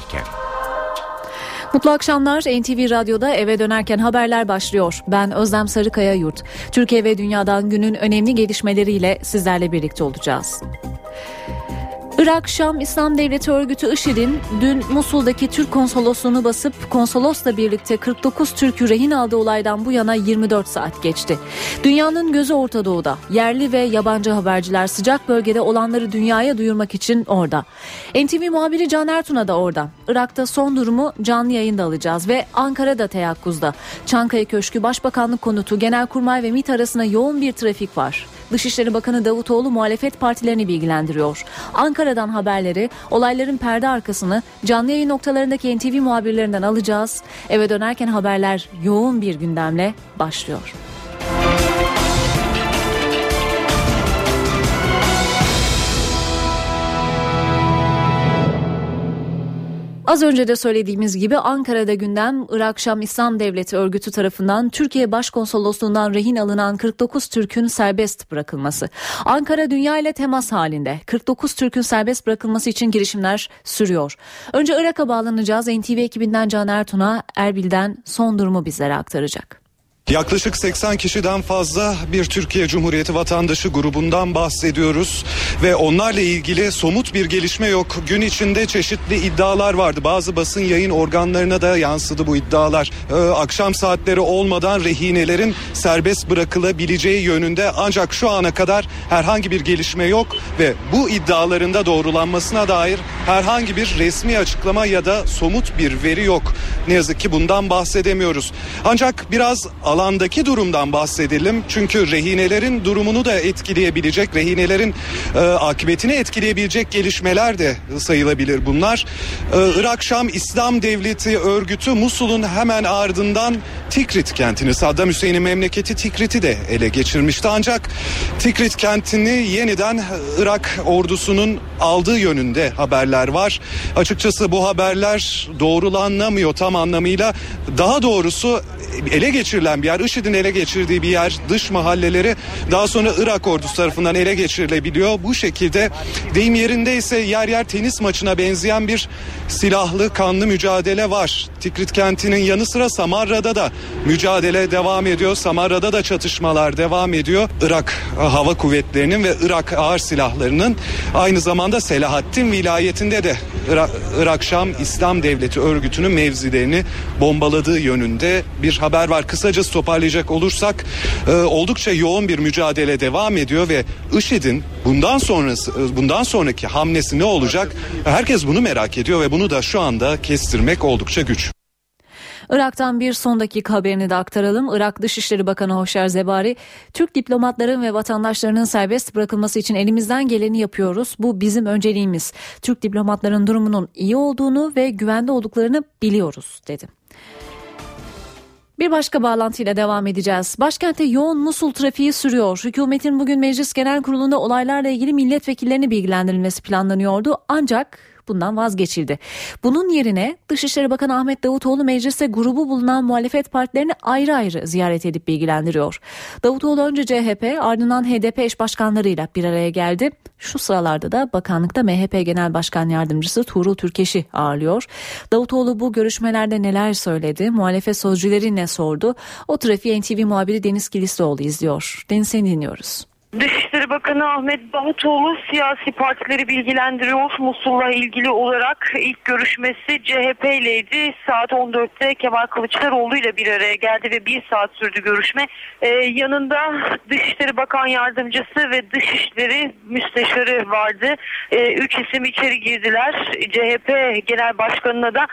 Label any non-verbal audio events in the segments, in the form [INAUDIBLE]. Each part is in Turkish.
dönerken. Mutlu akşamlar. NTV Radyo'da eve dönerken haberler başlıyor. Ben Özlem Sarıkaya Yurt. Türkiye ve dünyadan günün önemli gelişmeleriyle sizlerle birlikte olacağız. Irak Şam İslam Devleti Örgütü IŞİD'in dün Musul'daki Türk konsolosluğunu basıp konsolosla birlikte 49 Türk'ü rehin aldığı olaydan bu yana 24 saat geçti. Dünyanın gözü Orta Doğu'da. Yerli ve yabancı haberciler sıcak bölgede olanları dünyaya duyurmak için orada. NTV muhabiri Can Ertun'a da orada. Irak'ta son durumu canlı yayında alacağız ve Ankara'da teyakkuzda. Çankaya Köşkü Başbakanlık Konutu Genelkurmay ve MİT arasında yoğun bir trafik var. Dışişleri Bakanı Davutoğlu muhalefet partilerini bilgilendiriyor. Ankara'dan haberleri, olayların perde arkasını canlı yayın noktalarındaki NTV muhabirlerinden alacağız. Eve dönerken haberler yoğun bir gündemle başlıyor. Az önce de söylediğimiz gibi Ankara'da gündem Irak Şam İslam Devleti örgütü tarafından Türkiye Başkonsolosluğundan rehin alınan 49 Türk'ün serbest bırakılması. Ankara dünya ile temas halinde. 49 Türk'ün serbest bırakılması için girişimler sürüyor. Önce Irak'a bağlanacağız. NTV ekibinden Can Ertun'a Erbil'den son durumu bizlere aktaracak. Yaklaşık 80 kişiden fazla bir Türkiye Cumhuriyeti vatandaşı grubundan bahsediyoruz ve onlarla ilgili somut bir gelişme yok. Gün içinde çeşitli iddialar vardı. Bazı basın yayın organlarına da yansıdı bu iddialar. Ee, akşam saatleri olmadan rehinelerin serbest bırakılabileceği yönünde ancak şu ana kadar herhangi bir gelişme yok ve bu iddiaların da doğrulanmasına dair herhangi bir resmi açıklama ya da somut bir veri yok. Ne yazık ki bundan bahsedemiyoruz. Ancak biraz alandaki durumdan bahsedelim. Çünkü rehinelerin durumunu da etkileyebilecek, rehinelerin e, akıbetini etkileyebilecek gelişmeler de sayılabilir bunlar. E, Irak Şam İslam Devleti örgütü Musul'un hemen ardından Tikrit kentini, Saddam Hüseyin'in memleketi Tikrit'i de ele geçirmişti. Ancak Tikrit kentini yeniden Irak ordusunun aldığı yönünde haberler var. Açıkçası bu haberler doğrulanamıyor tam anlamıyla. Daha doğrusu ele geçirilen bir yer, IŞİD'in ele geçirdiği bir yer, dış mahalleleri daha sonra Irak ordusu tarafından ele geçirilebiliyor. Bu şekilde deyim yerinde ise yer yer tenis maçına benzeyen bir silahlı kanlı mücadele var. Tikrit kentinin yanı sıra Samarra'da da mücadele devam ediyor. Samarra'da da çatışmalar devam ediyor. Irak Hava Kuvvetleri'nin ve Irak ağır silahlarının aynı zamanda Selahattin vilayetinde de Irak, Irak Şam İslam Devleti örgütünün mevzilerini bombaladığı yönünde bir haber var. Kısaca toparlayacak olursak e, oldukça yoğun bir mücadele devam ediyor ve IŞİD'in bundan sonrası e, bundan sonraki hamlesi ne olacak? Herkes bunu merak ediyor ve bunu da şu anda kestirmek oldukça güç. Irak'tan bir son dakika haberini de aktaralım. Irak Dışişleri Bakanı Hoşer Zebari, Türk diplomatların ve vatandaşlarının serbest bırakılması için elimizden geleni yapıyoruz. Bu bizim önceliğimiz. Türk diplomatların durumunun iyi olduğunu ve güvende olduklarını biliyoruz dedi. Bir başka bağlantıyla devam edeceğiz. Başkentte yoğun Musul trafiği sürüyor. Hükümetin bugün Meclis Genel Kurulu'nda olaylarla ilgili milletvekillerini bilgilendirilmesi planlanıyordu. Ancak bundan vazgeçildi. Bunun yerine Dışişleri Bakanı Ahmet Davutoğlu mecliste grubu bulunan muhalefet partilerini ayrı ayrı ziyaret edip bilgilendiriyor. Davutoğlu önce CHP ardından HDP eş başkanlarıyla bir araya geldi. Şu sıralarda da bakanlıkta MHP Genel Başkan Yardımcısı Tuğrul Türkeş'i ağırlıyor. Davutoğlu bu görüşmelerde neler söyledi, muhalefet sözcüleri ne sordu? O trafiği NTV muhabiri Deniz Kilislioğlu izliyor. Deniz seni dinliyoruz. Dışişleri Bakanı Ahmet Davutoğlu siyasi partileri bilgilendiriyor. Musul'la ilgili olarak ilk görüşmesi CHP ileydi. Saat 14'te Kemal Kılıçdaroğlu ile bir araya geldi ve bir saat sürdü görüşme. Ee, yanında Dışişleri Bakan Yardımcısı ve Dışişleri Müsteşarı vardı. Ee, üç isim içeri girdiler. CHP Genel Başkanı'na da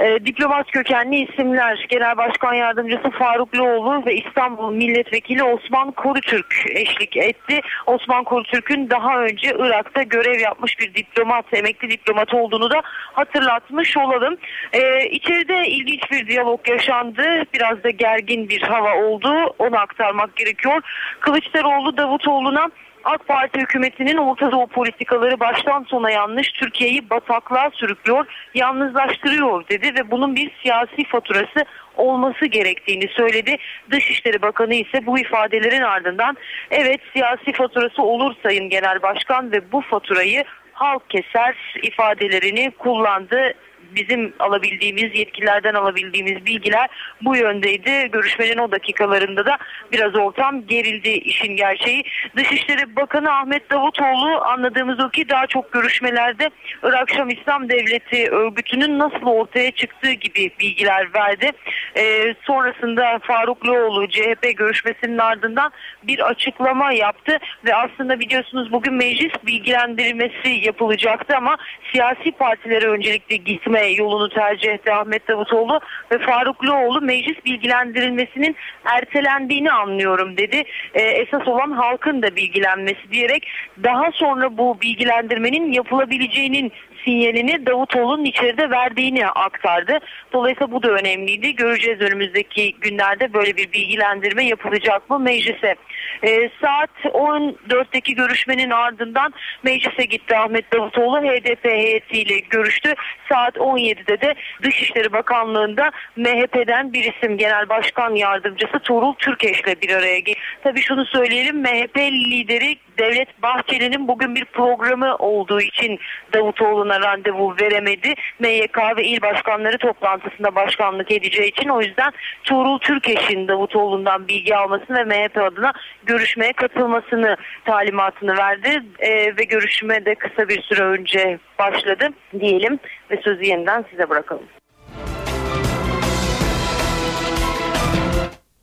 e, diplomat kökenli isimler Genel Başkan Yardımcısı Faruk Loğlu ve İstanbul Milletvekili Osman Korutürk eşlik etti. Osman Korutürk'ün daha önce Irak'ta görev yapmış bir diplomat, emekli diplomat olduğunu da hatırlatmış olalım. E, içeride ilginç bir diyalog yaşandı. Biraz da gergin bir hava oldu. Onu aktarmak gerekiyor. Kılıçdaroğlu Davutoğlu'na AK Parti hükümetinin Orta Doğu politikaları baştan sona yanlış, Türkiye'yi bataklığa sürüklüyor, yalnızlaştırıyor dedi ve bunun bir siyasi faturası olması gerektiğini söyledi. Dışişleri Bakanı ise bu ifadelerin ardından evet siyasi faturası olur Sayın Genel Başkan ve bu faturayı halk keser ifadelerini kullandı bizim alabildiğimiz yetkililerden alabildiğimiz bilgiler bu yöndeydi. Görüşmenin o dakikalarında da biraz ortam gerildi işin gerçeği. Dışişleri Bakanı Ahmet Davutoğlu anladığımız o ki daha çok görüşmelerde Irak Şam İslam Devleti örgütünün nasıl ortaya çıktığı gibi bilgiler verdi. Ee, sonrasında Faruk Loğlu CHP görüşmesinin ardından bir açıklama yaptı ve aslında biliyorsunuz bugün meclis bilgilendirmesi yapılacaktı ama siyasi partilere öncelikle gitme yolunu tercih etti Ahmet Davutoğlu ve Faruk Loğlu meclis bilgilendirilmesinin ertelendiğini anlıyorum dedi. Ee, esas olan halkın da bilgilenmesi diyerek daha sonra bu bilgilendirmenin yapılabileceğinin sinyalini Davutoğlu'nun içeride verdiğini aktardı. Dolayısıyla bu da önemliydi. Göreceğiz önümüzdeki günlerde böyle bir bilgilendirme yapılacak mı meclise. E, saat 14'teki görüşmenin ardından meclise gitti Ahmet Davutoğlu HDP heyetiyle görüştü. Saat 17'de de Dışişleri Bakanlığı'nda MHP'den bir isim Genel Başkan Yardımcısı Tuğrul Türkeş'le bir araya geldi. Tabii şunu söyleyelim MHP lideri Devlet Bahçeli'nin bugün bir programı olduğu için Davutoğlu'na randevu veremedi. MYK ve il başkanları toplantısında başkanlık edeceği için o yüzden Tuğrul Türkeş'in Davutoğlu'ndan bilgi almasını ve MHP adına görüşmeye katılmasını talimatını verdi. E, ve görüşme de kısa bir süre önce başladı diyelim ve sözü yeniden size bırakalım.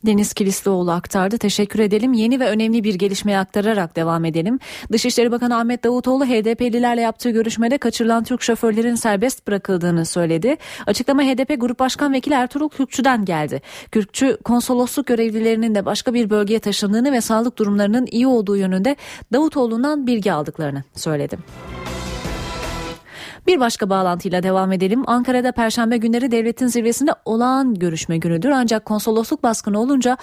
Deniz Kilislioğlu aktardı. Teşekkür edelim. Yeni ve önemli bir gelişmeyi aktararak devam edelim. Dışişleri Bakanı Ahmet Davutoğlu HDP'lilerle yaptığı görüşmede kaçırılan Türk şoförlerin serbest bırakıldığını söyledi. Açıklama HDP Grup Başkan Vekili Ertuğrul Kürkçü'den geldi. Kürkçü konsolosluk görevlilerinin de başka bir bölgeye taşındığını ve sağlık durumlarının iyi olduğu yönünde Davutoğlu'ndan bilgi aldıklarını söyledi. Bir başka bağlantıyla devam edelim. Ankara'da Perşembe günleri devletin zirvesinde olağan görüşme günüdür. Ancak konsolosluk baskını olunca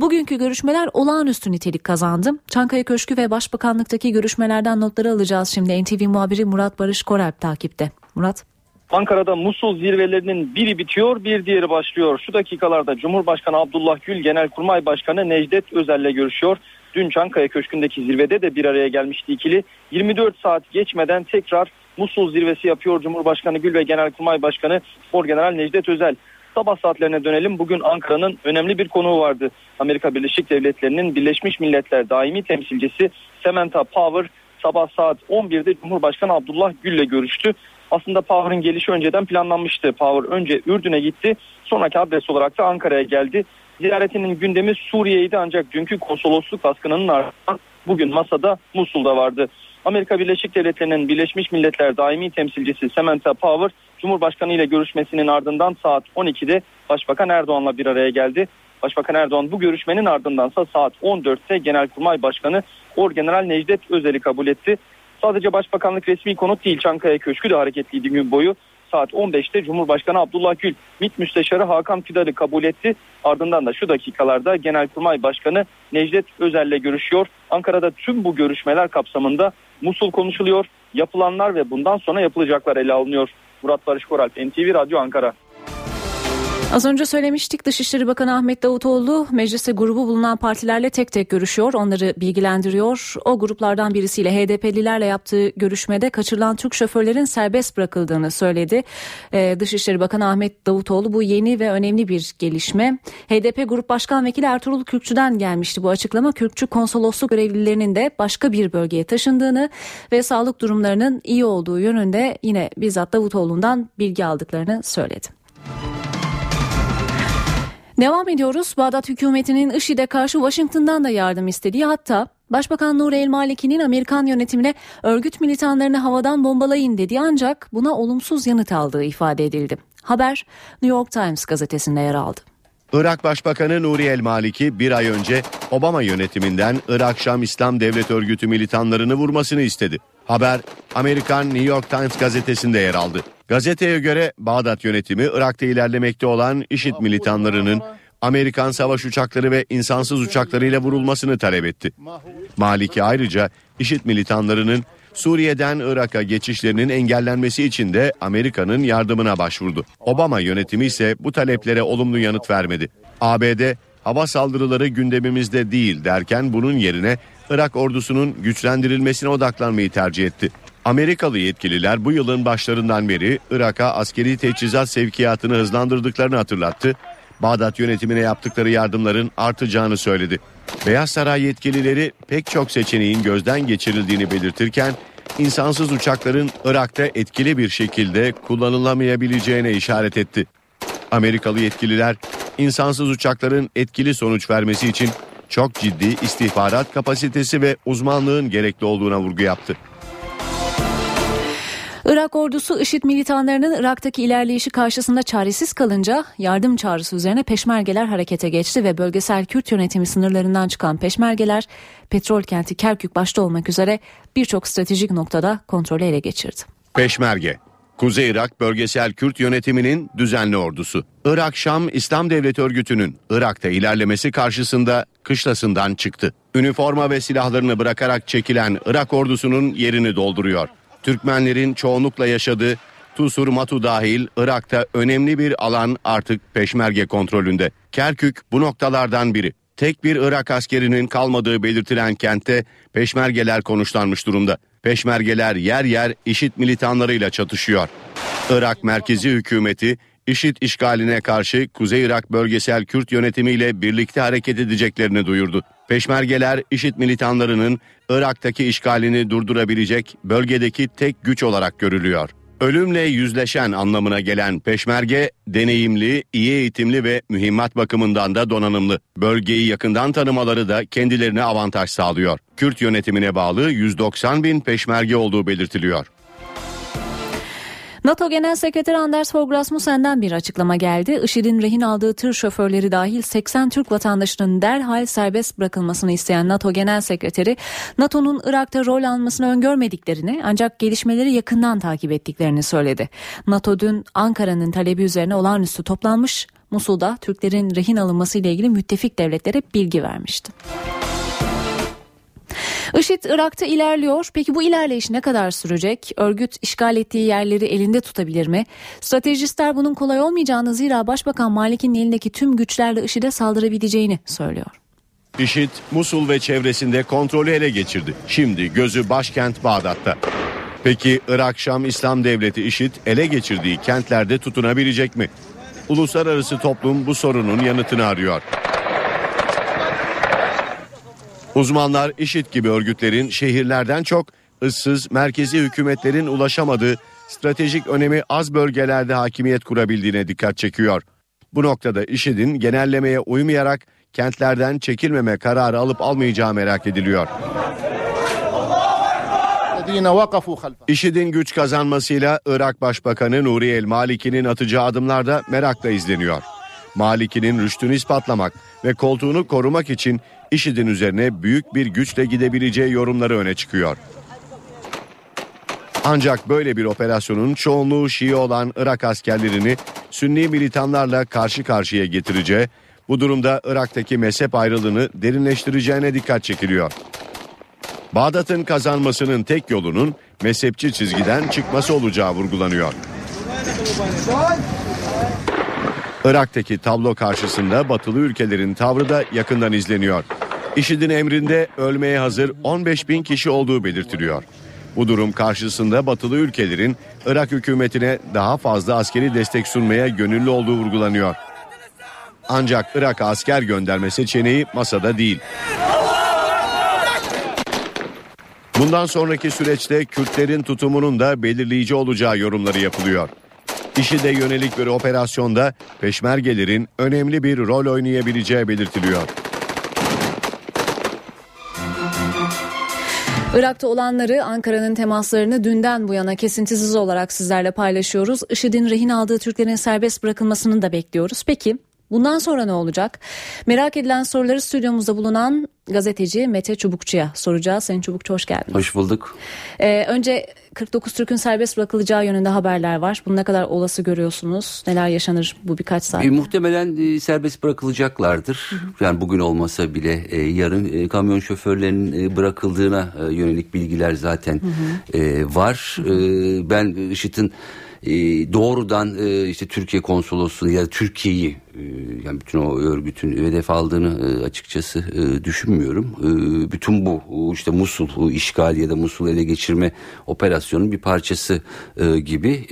bugünkü görüşmeler olağanüstü nitelik kazandı. Çankaya Köşkü ve Başbakanlıktaki görüşmelerden notları alacağız şimdi. NTV muhabiri Murat Barış Koralp takipte. Murat. Ankara'da Musul zirvelerinin biri bitiyor bir diğeri başlıyor. Şu dakikalarda Cumhurbaşkanı Abdullah Gül Genelkurmay Başkanı Necdet Özel'le görüşüyor. Dün Çankaya Köşkü'ndeki zirvede de bir araya gelmişti ikili. 24 saat geçmeden tekrar Musul zirvesi yapıyor Cumhurbaşkanı Gül ve Genelkurmay Başkanı Orgeneral Necdet Özel. Sabah saatlerine dönelim. Bugün Ankara'nın önemli bir konuğu vardı. Amerika Birleşik Devletleri'nin Birleşmiş Milletler daimi temsilcisi Samantha Power sabah saat 11'de Cumhurbaşkanı Abdullah Gül'le görüştü. Aslında Power'ın gelişi önceden planlanmıştı. Power önce Ürdün'e gitti. Sonraki adres olarak da Ankara'ya geldi. Ziyaretinin gündemi Suriye'ydi ancak dünkü konsolosluk baskınının ardından bugün masada Musul'da vardı. Amerika Birleşik Devletleri'nin Birleşmiş Milletler daimi temsilcisi Samantha Power, Cumhurbaşkanı ile görüşmesinin ardından saat 12'de Başbakan Erdoğan'la bir araya geldi. Başbakan Erdoğan bu görüşmenin ardındansa saat 14'te Genelkurmay Başkanı Orgeneral Necdet Özel'i kabul etti. Sadece Başbakanlık resmi konut değil Çankaya Köşkü de hareketliydi gün boyu. Saat 15'te Cumhurbaşkanı Abdullah Gül, MİT Müsteşarı Hakan Fidan'ı kabul etti. Ardından da şu dakikalarda Genelkurmay Başkanı Necdet Özel'le görüşüyor. Ankara'da tüm bu görüşmeler kapsamında Musul konuşuluyor. Yapılanlar ve bundan sonra yapılacaklar ele alınıyor. Murat Barış Koral, NTV Radyo Ankara. Az önce söylemiştik Dışişleri Bakanı Ahmet Davutoğlu mecliste grubu bulunan partilerle tek tek görüşüyor. Onları bilgilendiriyor. O gruplardan birisiyle HDP'lilerle yaptığı görüşmede kaçırılan Türk şoförlerin serbest bırakıldığını söyledi. Ee, Dışişleri Bakanı Ahmet Davutoğlu bu yeni ve önemli bir gelişme. HDP Grup Başkan Vekili Ertuğrul Kürkçü'den gelmişti bu açıklama. Kürkçü konsolosluk görevlilerinin de başka bir bölgeye taşındığını ve sağlık durumlarının iyi olduğu yönünde yine bizzat Davutoğlu'ndan bilgi aldıklarını söyledi. Devam ediyoruz. Bağdat hükümetinin IŞİD'e karşı Washington'dan da yardım istediği hatta Başbakan Nur El Maliki'nin Amerikan yönetimine örgüt militanlarını havadan bombalayın dediği ancak buna olumsuz yanıt aldığı ifade edildi. Haber New York Times gazetesinde yer aldı. Irak Başbakanı Nuri El Maliki bir ay önce Obama yönetiminden Irak Şam İslam Devlet Örgütü militanlarını vurmasını istedi. Haber Amerikan New York Times gazetesinde yer aldı. Gazeteye göre Bağdat yönetimi Irak'ta ilerlemekte olan IŞİD militanlarının Amerikan savaş uçakları ve insansız uçaklarıyla vurulmasını talep etti. Maliki ayrıca IŞİD militanlarının Suriye'den Irak'a geçişlerinin engellenmesi için de Amerika'nın yardımına başvurdu. Obama yönetimi ise bu taleplere olumlu yanıt vermedi. ABD hava saldırıları gündemimizde değil derken bunun yerine Irak ordusunun güçlendirilmesine odaklanmayı tercih etti. Amerikalı yetkililer bu yılın başlarından beri Irak'a askeri teçhizat sevkiyatını hızlandırdıklarını hatırlattı. Bağdat yönetimine yaptıkları yardımların artacağını söyledi. Beyaz Saray yetkilileri pek çok seçeneğin gözden geçirildiğini belirtirken insansız uçakların Irak'ta etkili bir şekilde kullanılamayabileceğine işaret etti. Amerikalı yetkililer insansız uçakların etkili sonuç vermesi için çok ciddi istihbarat kapasitesi ve uzmanlığın gerekli olduğuna vurgu yaptı. Irak ordusu IŞİD militanlarının Irak'taki ilerleyişi karşısında çaresiz kalınca yardım çağrısı üzerine peşmergeler harekete geçti ve bölgesel Kürt yönetimi sınırlarından çıkan peşmergeler petrol kenti Kerkük başta olmak üzere birçok stratejik noktada kontrolü ele geçirdi. Peşmerge Kuzey Irak Bölgesel Kürt Yönetimi'nin düzenli ordusu. Irak Şam İslam Devleti Örgütü'nün Irak'ta ilerlemesi karşısında kışlasından çıktı. Üniforma ve silahlarını bırakarak çekilen Irak ordusunun yerini dolduruyor. Türkmenlerin çoğunlukla yaşadığı Tusur Matu dahil Irak'ta önemli bir alan artık peşmerge kontrolünde. Kerkük bu noktalardan biri. Tek bir Irak askerinin kalmadığı belirtilen kentte peşmergeler konuşlanmış durumda. Peşmergeler yer yer IŞİD militanlarıyla çatışıyor. Irak merkezi hükümeti IŞİD işgaline karşı Kuzey Irak Bölgesel Kürt yönetimiyle birlikte hareket edeceklerini duyurdu. Peşmergeler IŞİD militanlarının Irak'taki işgalini durdurabilecek bölgedeki tek güç olarak görülüyor. Ölümle yüzleşen anlamına gelen peşmerge deneyimli, iyi eğitimli ve mühimmat bakımından da donanımlı. Bölgeyi yakından tanımaları da kendilerine avantaj sağlıyor. Kürt yönetimine bağlı 190 bin peşmerge olduğu belirtiliyor. NATO Genel Sekreteri Anders Fogh Rasmussen'den bir açıklama geldi. IŞİD'in rehin aldığı tır şoförleri dahil 80 Türk vatandaşının derhal serbest bırakılmasını isteyen NATO Genel Sekreteri, NATO'nun Irak'ta rol almasını öngörmediklerini ancak gelişmeleri yakından takip ettiklerini söyledi. NATO dün Ankara'nın talebi üzerine olağanüstü toplanmış, Musul'da Türklerin rehin alınması ile ilgili müttefik devletlere bilgi vermişti. IŞİD Irak'ta ilerliyor. Peki bu ilerleyiş ne kadar sürecek? Örgüt işgal ettiği yerleri elinde tutabilir mi? Stratejistler bunun kolay olmayacağını zira Başbakan Malik'in elindeki tüm güçlerle IŞİD'e saldırabileceğini söylüyor. IŞİD Musul ve çevresinde kontrolü ele geçirdi. Şimdi gözü başkent Bağdat'ta. Peki Irak Şam İslam Devleti IŞİD ele geçirdiği kentlerde tutunabilecek mi? Uluslararası toplum bu sorunun yanıtını arıyor. Uzmanlar IŞİD gibi örgütlerin şehirlerden çok ıssız merkezi hükümetlerin ulaşamadığı stratejik önemi az bölgelerde hakimiyet kurabildiğine dikkat çekiyor. Bu noktada IŞİD'in genellemeye uymayarak kentlerden çekilmeme kararı alıp almayacağı merak ediliyor. IŞİD'in güç kazanmasıyla Irak Başbakanı Nuri El Maliki'nin atacağı adımlar da merakla izleniyor. Maliki'nin rüştünü ispatlamak ve koltuğunu korumak için IŞİD'in üzerine büyük bir güçle gidebileceği yorumları öne çıkıyor. Ancak böyle bir operasyonun çoğunluğu Şii olan Irak askerlerini Sünni militanlarla karşı karşıya getireceği, bu durumda Irak'taki mezhep ayrılığını derinleştireceğine dikkat çekiliyor. Bağdat'ın kazanmasının tek yolunun mezhepçi çizgiden çıkması olacağı vurgulanıyor. Irak'taki tablo karşısında batılı ülkelerin tavrı da yakından izleniyor. IŞİD'in emrinde ölmeye hazır 15 bin kişi olduğu belirtiliyor. Bu durum karşısında batılı ülkelerin Irak hükümetine daha fazla askeri destek sunmaya gönüllü olduğu vurgulanıyor. Ancak Irak'a asker gönderme seçeneği masada değil. Bundan sonraki süreçte Kürtlerin tutumunun da belirleyici olacağı yorumları yapılıyor. İşide yönelik bir operasyonda peşmergelerin önemli bir rol oynayabileceği belirtiliyor. Irak'ta olanları Ankara'nın temaslarını dünden bu yana kesintisiz olarak sizlerle paylaşıyoruz. IŞİD'in rehin aldığı Türklerin serbest bırakılmasını da bekliyoruz. Peki bundan sonra ne olacak? Merak edilen soruları stüdyomuzda bulunan gazeteci Mete Çubukçu'ya soracağız. Sayın Çubukçu hoş geldiniz. Hoş bulduk. Ee, önce 49 Türk'ün serbest bırakılacağı yönünde haberler var. Bunu ne kadar olası görüyorsunuz? Neler yaşanır bu birkaç saat? E, muhtemelen e, serbest bırakılacaklardır. Hı hı. Yani bugün olmasa bile e, yarın e, kamyon şoförlerinin e, bırakıldığına e, yönelik bilgiler zaten hı hı. E, var. Hı hı. E, ben IŞİD'in e, doğrudan e, işte Türkiye konsolosluğu ya da Türkiye'yi e, yani bütün o örgütün hedef aldığını e, açıkçası düşünmüyorum. Bütün bu işte Musul işgal ya da Musul ele geçirme operasyonun bir parçası gibi.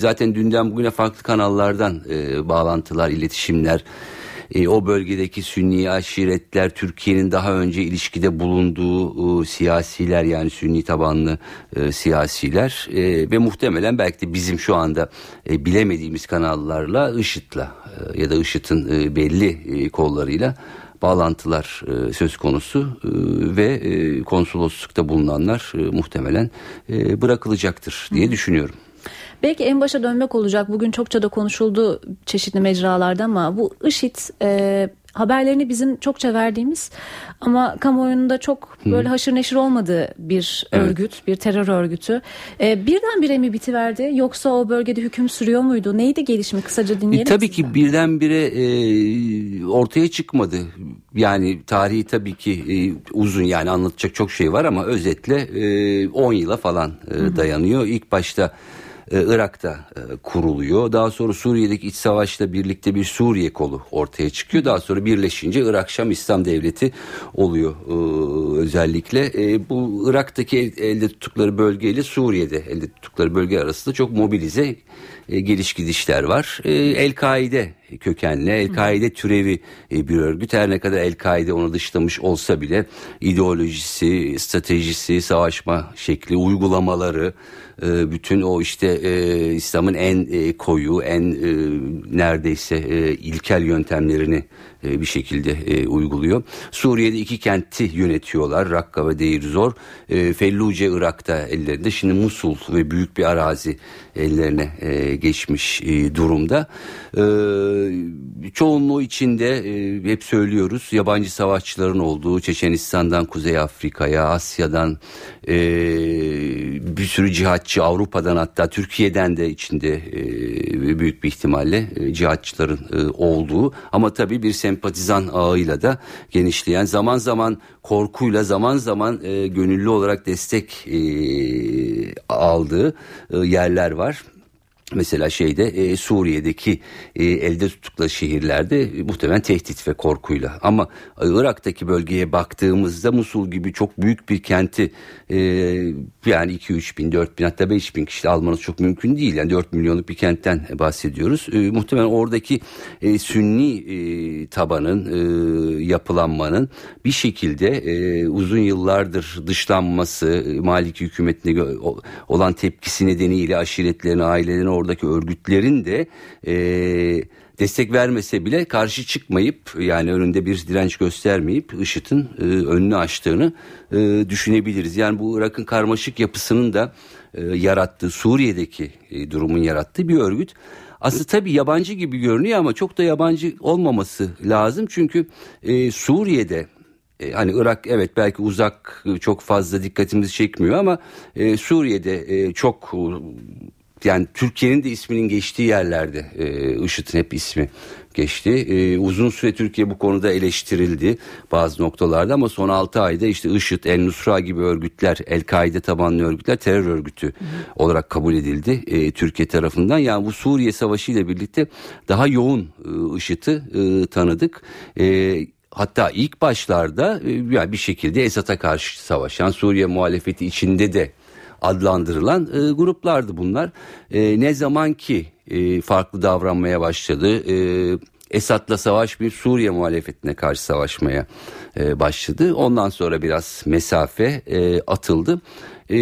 Zaten dünden bugüne farklı kanallardan bağlantılar, iletişimler e, o bölgedeki Sünni aşiretler Türkiye'nin daha önce ilişkide bulunduğu e, siyasiler yani Sünni tabanlı e, siyasiler e, ve muhtemelen belki de bizim şu anda e, bilemediğimiz kanallarla IŞİD'le e, ya da IŞİD'in e, belli e, kollarıyla bağlantılar e, söz konusu e, ve e, konsoloslukta bulunanlar e, muhtemelen e, bırakılacaktır diye düşünüyorum. Belki en başa dönmek olacak. Bugün çokça da konuşuldu çeşitli mecralarda ama bu IŞİD e, haberlerini bizim çokça verdiğimiz ama kamuoyunda çok böyle haşır neşir olmadığı bir evet. örgüt, bir terör örgütü. Ee, birdenbire mi bitiverdi yoksa o bölgede hüküm sürüyor muydu? Neydi gelişimi kısaca dinleyelim. E, tabii sizden. ki birdenbire e, ortaya çıkmadı. Yani tarihi tabii ki e, uzun yani anlatacak çok şey var ama özetle e, 10 yıla falan e, dayanıyor. İlk başta e, Irak'ta e, kuruluyor. Daha sonra Suriye'deki iç savaşla birlikte bir Suriye kolu ortaya çıkıyor. Daha sonra birleşince Irak Şam İslam Devleti oluyor e, özellikle. Bu Irak'taki elde tuttukları bölgeyle Suriye'de elde tuttukları bölge arasında çok mobilize geliş gidişler var. El-Kaide kökenli, El-Kaide türevi bir örgüt. Her ne kadar El-Kaide onu dışlamış olsa bile ideolojisi, stratejisi, savaşma şekli, uygulamaları, e, bütün o işte e, İslam'ın en e, koyu, en e, neredeyse e, ilkel yöntemlerini e, bir şekilde e, uyguluyor. Suriye'de iki kenti yönetiyorlar. Rakka ve Deir Zor. E, Felluce Irak'ta ellerinde. Şimdi Musul ve büyük bir arazi ellerine e, geçmiş e, durumda. E, çoğunluğu içinde e, hep söylüyoruz yabancı savaşçıların olduğu Çeçenistan'dan Kuzey Afrika'ya, Asya'dan e, bir sürü cihatçı Avrupa'dan hatta Türkiye'den de içinde e, büyük bir ihtimalle e, cihatçıların e, olduğu ama tabii bir sempatizan ağıyla da genişleyen zaman zaman korkuyla zaman zaman e, gönüllü olarak destek e, aldığı e, yerler var. Mesela şeyde e, Suriye'deki e, elde tuttukları şehirlerde e, muhtemelen tehdit ve korkuyla. Ama Irak'taki bölgeye baktığımızda Musul gibi çok büyük bir kenti e, yani 2-3 bin 4 bin hatta 5 bin kişi almanız çok mümkün değil. Yani 4 milyonluk bir kentten bahsediyoruz. E, muhtemelen oradaki e, Sünni e, tabanın e, yapılanmanın bir şekilde e, uzun yıllardır dışlanması e, Maliki hükümetine olan tepkisi nedeniyle aşiretlerin ailelerin oradaki örgütlerin de e, destek vermese bile karşı çıkmayıp yani önünde bir direnç göstermeyip IŞİD'in e, önünü açtığını e, düşünebiliriz. Yani bu Irak'ın karmaşık yapısının da e, yarattığı Suriye'deki e, durumun yarattığı bir örgüt. Aslında tabii yabancı gibi görünüyor ama çok da yabancı olmaması lazım. Çünkü e, Suriye'de e, hani Irak evet belki uzak çok fazla dikkatimizi çekmiyor ama e, Suriye'de e, çok yani Türkiye'nin de isminin geçtiği yerlerde e, IŞİD'in hep ismi geçti. E, uzun süre Türkiye bu konuda eleştirildi bazı noktalarda ama son 6 ayda işte IŞİD, El Nusra gibi örgütler, El-Kaide tabanlı örgütler terör örgütü hı olarak kabul edildi e, Türkiye tarafından. Yani bu Suriye Savaşı ile birlikte daha yoğun e, IŞİD'i e, tanıdık. E, Hatta ilk başlarda e, yani bir şekilde Esad'a karşı savaşan Suriye muhalefeti içinde de adlandırılan e, gruplardı bunlar. E, ne zaman ki e, farklı davranmaya başladı, e, Esad'la savaş bir Suriye muhalefetine karşı savaşmaya e, başladı. Ondan sonra biraz mesafe e, atıldı. E,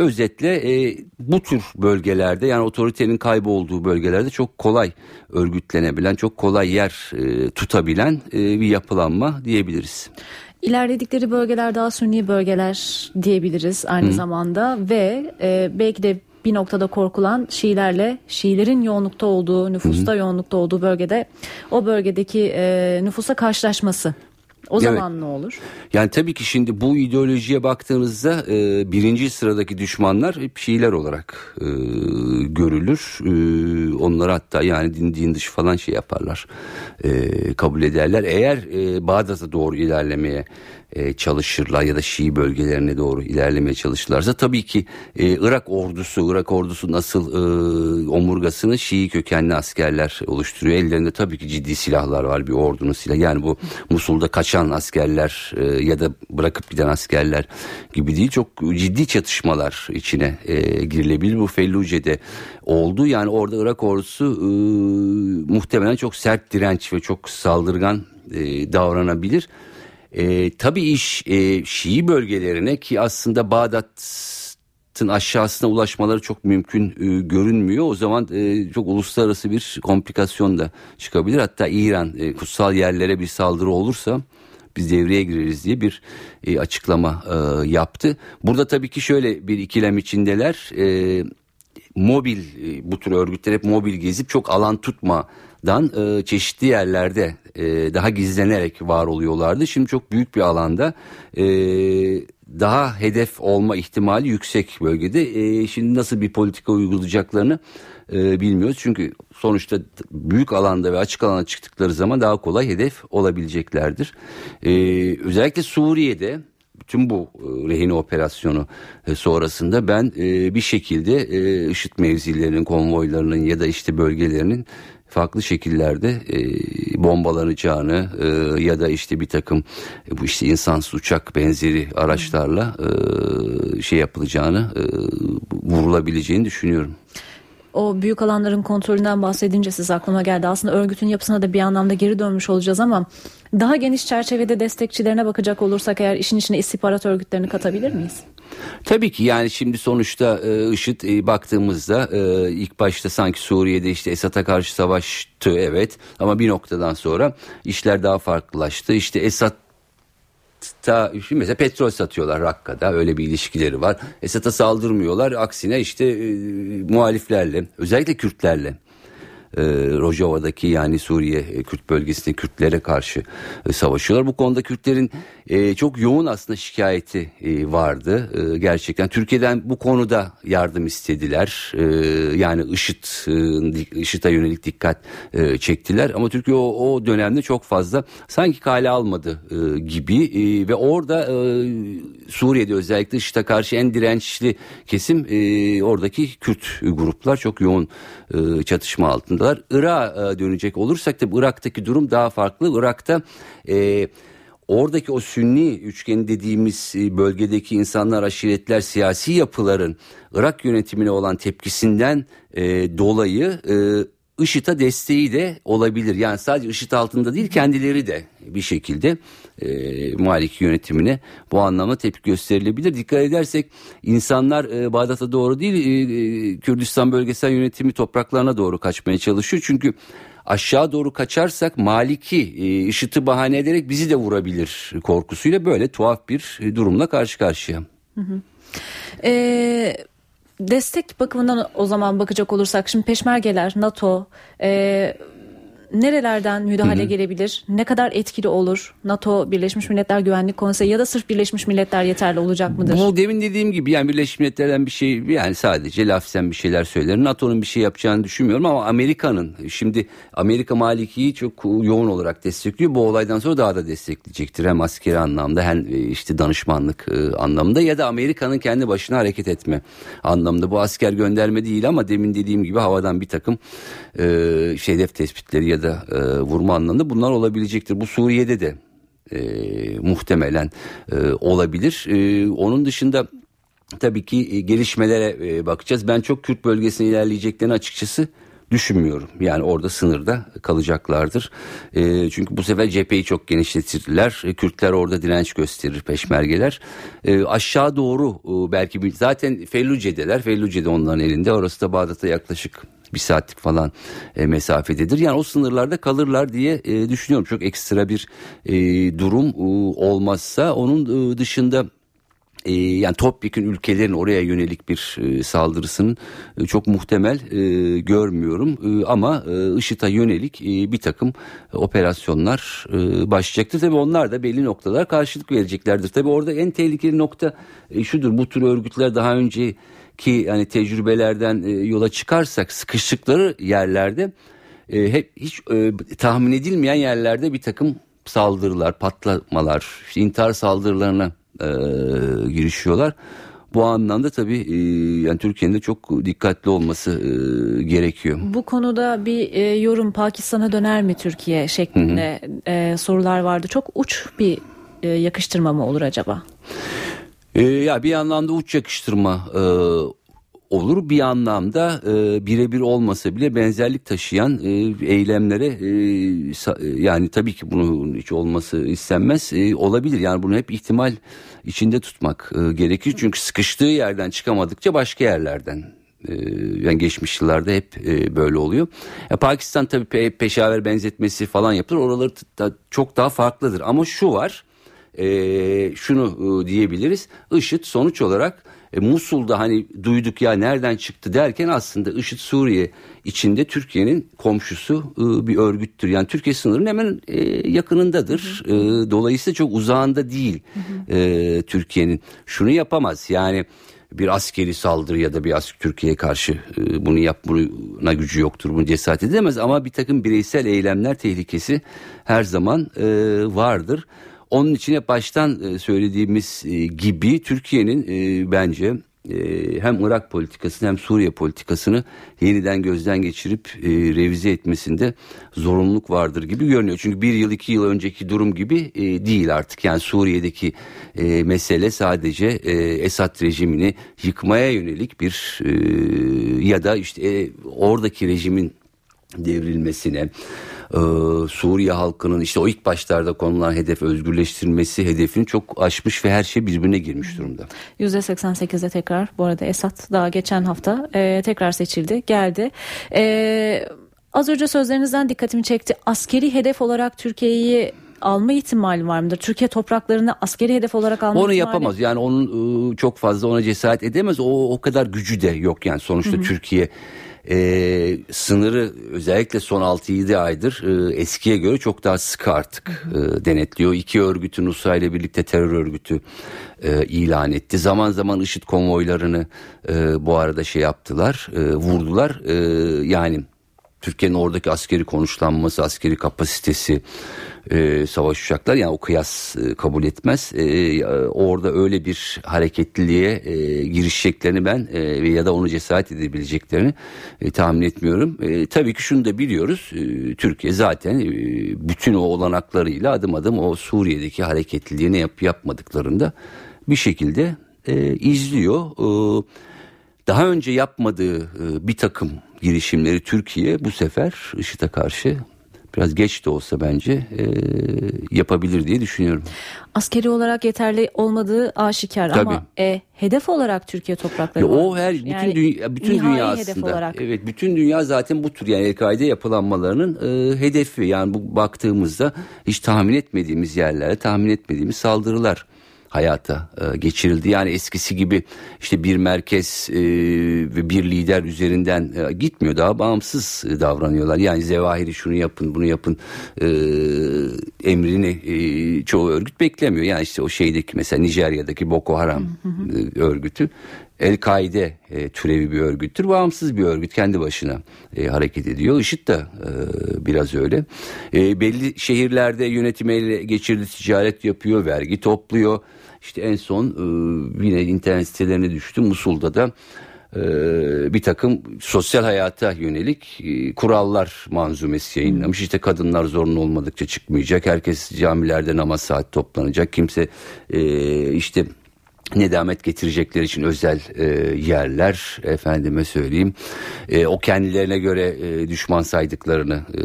özetle e, bu tür bölgelerde yani otoritenin kaybolduğu bölgelerde çok kolay örgütlenebilen, çok kolay yer e, tutabilen e, bir yapılanma diyebiliriz. İlerledikleri bölgeler daha sünni bölgeler diyebiliriz aynı Hı. zamanda ve e, belki de bir noktada korkulan Şiilerle Şiilerin yoğunlukta olduğu, nüfusta Hı. yoğunlukta olduğu bölgede o bölgedeki e, nüfusa karşılaşması O evet. zaman ne olur? Yani tabii ki şimdi bu ideolojiye baktığınızda e, birinci sıradaki düşmanlar hep Şiiler olarak e, görülür. E, onları hatta yani din, din dışı falan şey yaparlar. E, kabul ederler. Eğer e, Bağdat'a doğru ilerlemeye e, çalışırlar ya da Şii bölgelerine doğru ilerlemeye çalışırlarsa tabii ki e, Irak ordusu, Irak ordusu nasıl e, omurgasını Şii kökenli askerler oluşturuyor. Ellerinde tabii ki ciddi silahlar var bir ordunun silahı. Yani bu Musul'da kaçan askerler e, ya da bırakıp giden askerler gibi değil. Çok ciddi çatışmalar içine e, girilebilir. Bu Felluce'de oldu. Yani orada Irak ordusu e, muhtemelen çok sert direnç ve çok saldırgan e, davranabilir. E, tabii iş e, Şii bölgelerine ki aslında Bağdat'ın aşağısına ulaşmaları çok mümkün e, görünmüyor. O zaman e, çok uluslararası bir komplikasyon da çıkabilir. Hatta İran e, kutsal yerlere bir saldırı olursa biz devreye gireriz diye bir e, açıklama e, yaptı. Burada tabii ki şöyle bir ikilem içindeler. E, mobil e, bu tür örgütler hep mobil gezip çok alan tutma dan e, çeşitli yerlerde e, daha gizlenerek var oluyorlardı. Şimdi çok büyük bir alanda e, daha hedef olma ihtimali yüksek bölgede. E, şimdi nasıl bir politika uygulayacaklarını e, bilmiyoruz. Çünkü sonuçta büyük alanda ve açık alana çıktıkları zaman daha kolay hedef olabileceklerdir. E, özellikle Suriye'de bütün bu e, rehin operasyonu e, sonrasında ben e, bir şekilde IŞİD mevzilerinin, konvoylarının ya da işte bölgelerinin farklı şekillerde e, bombalanacağını e, ya da işte bir takım e, bu işte insansız uçak benzeri araçlarla e, şey yapılacağını e, vurulabileceğini düşünüyorum o büyük alanların kontrolünden bahsedince siz aklıma geldi. Aslında örgütün yapısına da bir anlamda geri dönmüş olacağız ama daha geniş çerçevede destekçilerine bakacak olursak eğer işin içine istihbarat örgütlerini katabilir miyiz? Tabii ki yani şimdi sonuçta e, IŞİD e, baktığımızda e, ilk başta sanki Suriye'de işte Esad'a karşı savaştı evet ama bir noktadan sonra işler daha farklılaştı. İşte Esad ta mesela petrol satıyorlar Rakka'da öyle bir ilişkileri var. Esad'a saldırmıyorlar aksine işte e, muhaliflerle özellikle Kürtlerle e, Rojava'daki yani Suriye e, Kürt bölgesinde Kürtlere karşı e, savaşıyorlar. Bu konuda Kürtlerin e, çok yoğun aslında şikayeti e, vardı. E, gerçekten Türkiye'den bu konuda yardım istediler. E, yani IŞİD, e, IŞİD'e yönelik dikkat e, çektiler. Ama Türkiye o, o dönemde çok fazla sanki kale almadı e, gibi e, ve orada e, Suriye'de özellikle IŞİD'e karşı en dirençli kesim e, oradaki Kürt gruplar çok yoğun e, çatışma altındalar. Irak'a e, dönecek olursak da Irak'taki durum daha farklı. Irak'ta e, oradaki o sünni üçgen dediğimiz e, bölgedeki insanlar, aşiretler, siyasi yapıların Irak yönetimine olan tepkisinden e, dolayı e, IŞİD'e desteği de olabilir. Yani sadece IŞİD altında değil kendileri de bir şekilde e, Maliki yönetimine bu anlamda tepki gösterilebilir. Dikkat edersek insanlar e, Bağdat'a doğru değil e, e, Kürdistan bölgesel yönetimi topraklarına doğru kaçmaya çalışıyor. Çünkü aşağı doğru kaçarsak Maliki e, IŞİD'i bahane ederek bizi de vurabilir korkusuyla böyle tuhaf bir durumla karşı karşıya. Hı hı. Ee, destek bakımından o zaman bakacak olursak şimdi peşmergeler, NATO, e, nerelerden müdahale Hı-hı. gelebilir? Ne kadar etkili olur? NATO, Birleşmiş Milletler Güvenlik Konseyi ya da sırf Birleşmiş Milletler yeterli olacak mıdır? Bu demin dediğim gibi yani Birleşmiş Milletler'den bir şey yani sadece lafzen bir şeyler söyler. NATO'nun bir şey yapacağını düşünmüyorum ama Amerika'nın şimdi Amerika Maliki'yi çok yoğun olarak destekliyor. Bu olaydan sonra daha da destekleyecektir. Hem askeri anlamda hem e, işte danışmanlık e, anlamında ya da Amerika'nın kendi başına hareket etme anlamında. Bu asker gönderme değil ama demin dediğim gibi havadan bir takım e, hedef tespitleri ya ya e, vurma anlamında bunlar olabilecektir. Bu Suriye'de de e, muhtemelen e, olabilir. E, onun dışında tabii ki e, gelişmelere e, bakacağız. Ben çok Kürt bölgesine ilerleyeceklerini açıkçası düşünmüyorum. Yani orada sınırda kalacaklardır. E, çünkü bu sefer cepheyi çok genişletirler. E, Kürtler orada direnç gösterir peşmergeler. E, aşağı doğru e, belki bir, zaten Felluce'deler. Felluce'de onların elinde. Orası da Bağdat'a yaklaşık bir saatlik falan e, mesafededir. Yani o sınırlarda kalırlar diye e, düşünüyorum. Çok ekstra bir e, durum e, olmazsa onun e, dışında e, yani topyekun ülkelerin oraya yönelik bir e, saldırısının e, çok muhtemel e, görmüyorum e, ama e, IŞİD'e yönelik e, bir takım operasyonlar e, başlayacaktır. Tabii onlar da belli noktalar karşılık vereceklerdir. Tabii orada en tehlikeli nokta e, şudur bu tür örgütler daha önce ki yani tecrübelerden e, yola çıkarsak sıkıştıkları yerlerde e, hep hiç e, tahmin edilmeyen yerlerde bir takım saldırılar, patlamalar, işte intihar saldırılarına e, girişiyorlar. Bu anlamda tabii e, yani Türkiye'nin de çok dikkatli olması e, gerekiyor. Bu konuda bir e, yorum Pakistan'a döner mi Türkiye şeklinde e, sorular vardı. Çok uç bir e, yakıştırma mı olur acaba? E, ya bir anlamda uç yakıştırma e, olur bir anlamda e, birebir olmasa bile benzerlik taşıyan e, eylemlere e, sa, yani tabii ki bunun hiç olması istenmez e, olabilir yani bunu hep ihtimal içinde tutmak e, gerekir çünkü sıkıştığı yerden çıkamadıkça başka yerlerden e, yani geçmiş yıllarda hep e, böyle oluyor. Ya Pakistan tabii pe peşaver benzetmesi falan yapılır. Oraları da çok daha farklıdır. Ama şu var. E, şunu e, diyebiliriz. IŞİD sonuç olarak e, Musul'da hani duyduk ya nereden çıktı derken aslında IŞİD Suriye içinde Türkiye'nin komşusu e, bir örgüttür. Yani Türkiye sınırının hemen e, yakınındadır. E, dolayısıyla çok uzağında değil e, Türkiye'nin. Şunu yapamaz yani bir askeri saldırı ya da bir asker Türkiye'ye karşı e, bunu yapmana gücü yoktur. Bunu cesaret edemez ama bir takım bireysel eylemler tehlikesi her zaman e, vardır. Onun için hep baştan e, söylediğimiz e, gibi Türkiye'nin e, bence hem Irak politikasını hem Suriye politikasını yeniden gözden geçirip revize etmesinde zorunluluk vardır gibi görünüyor. Çünkü bir yıl iki yıl önceki durum gibi değil artık. Yani Suriye'deki mesele sadece Esad rejimini yıkmaya yönelik bir ya da işte oradaki rejimin devrilmesine e, Suriye halkının işte o ilk başlarda konulan hedef özgürleştirilmesi hedefini çok aşmış ve her şey birbirine girmiş durumda. %88'de tekrar bu arada Esat daha geçen hafta e, tekrar seçildi geldi. E, az önce sözlerinizden dikkatimi çekti. Askeri hedef olarak Türkiye'yi alma ihtimali var mıdır? Türkiye topraklarını askeri hedef olarak alma Onu ihtimali... yapamaz. Yani onun ıı, çok fazla ona cesaret edemez. O o kadar gücü de yok yani sonuçta Hı-hı. Türkiye e, sınırı özellikle son 6-7 aydır e, eskiye göre çok daha sıkı artık e, denetliyor. İki örgütün Nusra ile birlikte terör örgütü e, ilan etti. Zaman zaman IŞİD konvoylarını e, bu arada şey yaptılar, e, vurdular. E, yani Türkiye'nin oradaki askeri konuşlanması, askeri kapasitesi, e, savaş uçaklar yani o kıyas e, kabul etmez. E, orada öyle bir hareketliliğe e, girişeceklerini ben e, ya da onu cesaret edebileceklerini e, tahmin etmiyorum. E, tabii ki şunu da biliyoruz. E, Türkiye zaten e, bütün o olanaklarıyla adım adım o Suriye'deki hareketliliği ne yap yapmadıklarında bir şekilde e, izliyor. E, daha önce yapmadığı e, bir takım girişimleri Türkiye bu sefer IŞİD'e karşı biraz geç de olsa bence e, yapabilir diye düşünüyorum. Askeri olarak yeterli olmadığı aşikar Tabii. ama e, hedef olarak Türkiye toprakları ya O her bütün yani, dünya bütün dünya aslında. Olarak. Evet bütün dünya zaten bu tür yani El-Kaide yapılanmalarının e, hedefi. Yani bu baktığımızda hiç tahmin etmediğimiz yerlere tahmin etmediğimiz saldırılar hayata e, geçirildi. Yani eskisi gibi işte bir merkez e, ve bir lider üzerinden e, gitmiyor. Daha bağımsız e, davranıyorlar. Yani zevahiri şunu yapın bunu yapın e, emrini e, çoğu örgüt beklemiyor. Yani işte o şeydeki mesela Nijerya'daki Boko Haram E, örgütü El-Kaide e, türevi bir örgüttür. Bağımsız bir örgüt kendi başına e, hareket ediyor. IŞİD de e, biraz öyle. E, belli şehirlerde yönetime ele geçirdi, ticaret yapıyor, vergi topluyor. İşte en son e, yine internet sitelerine düştü. Musul'da da e, bir takım sosyal hayata yönelik e, kurallar manzumesi yayınlamış. İşte kadınlar zorunlu olmadıkça çıkmayacak. Herkes camilerde namaz saat toplanacak. Kimse e, işte nedamet getirecekleri için özel e, yerler efendime söyleyeyim e, o kendilerine göre e, düşman saydıklarını e,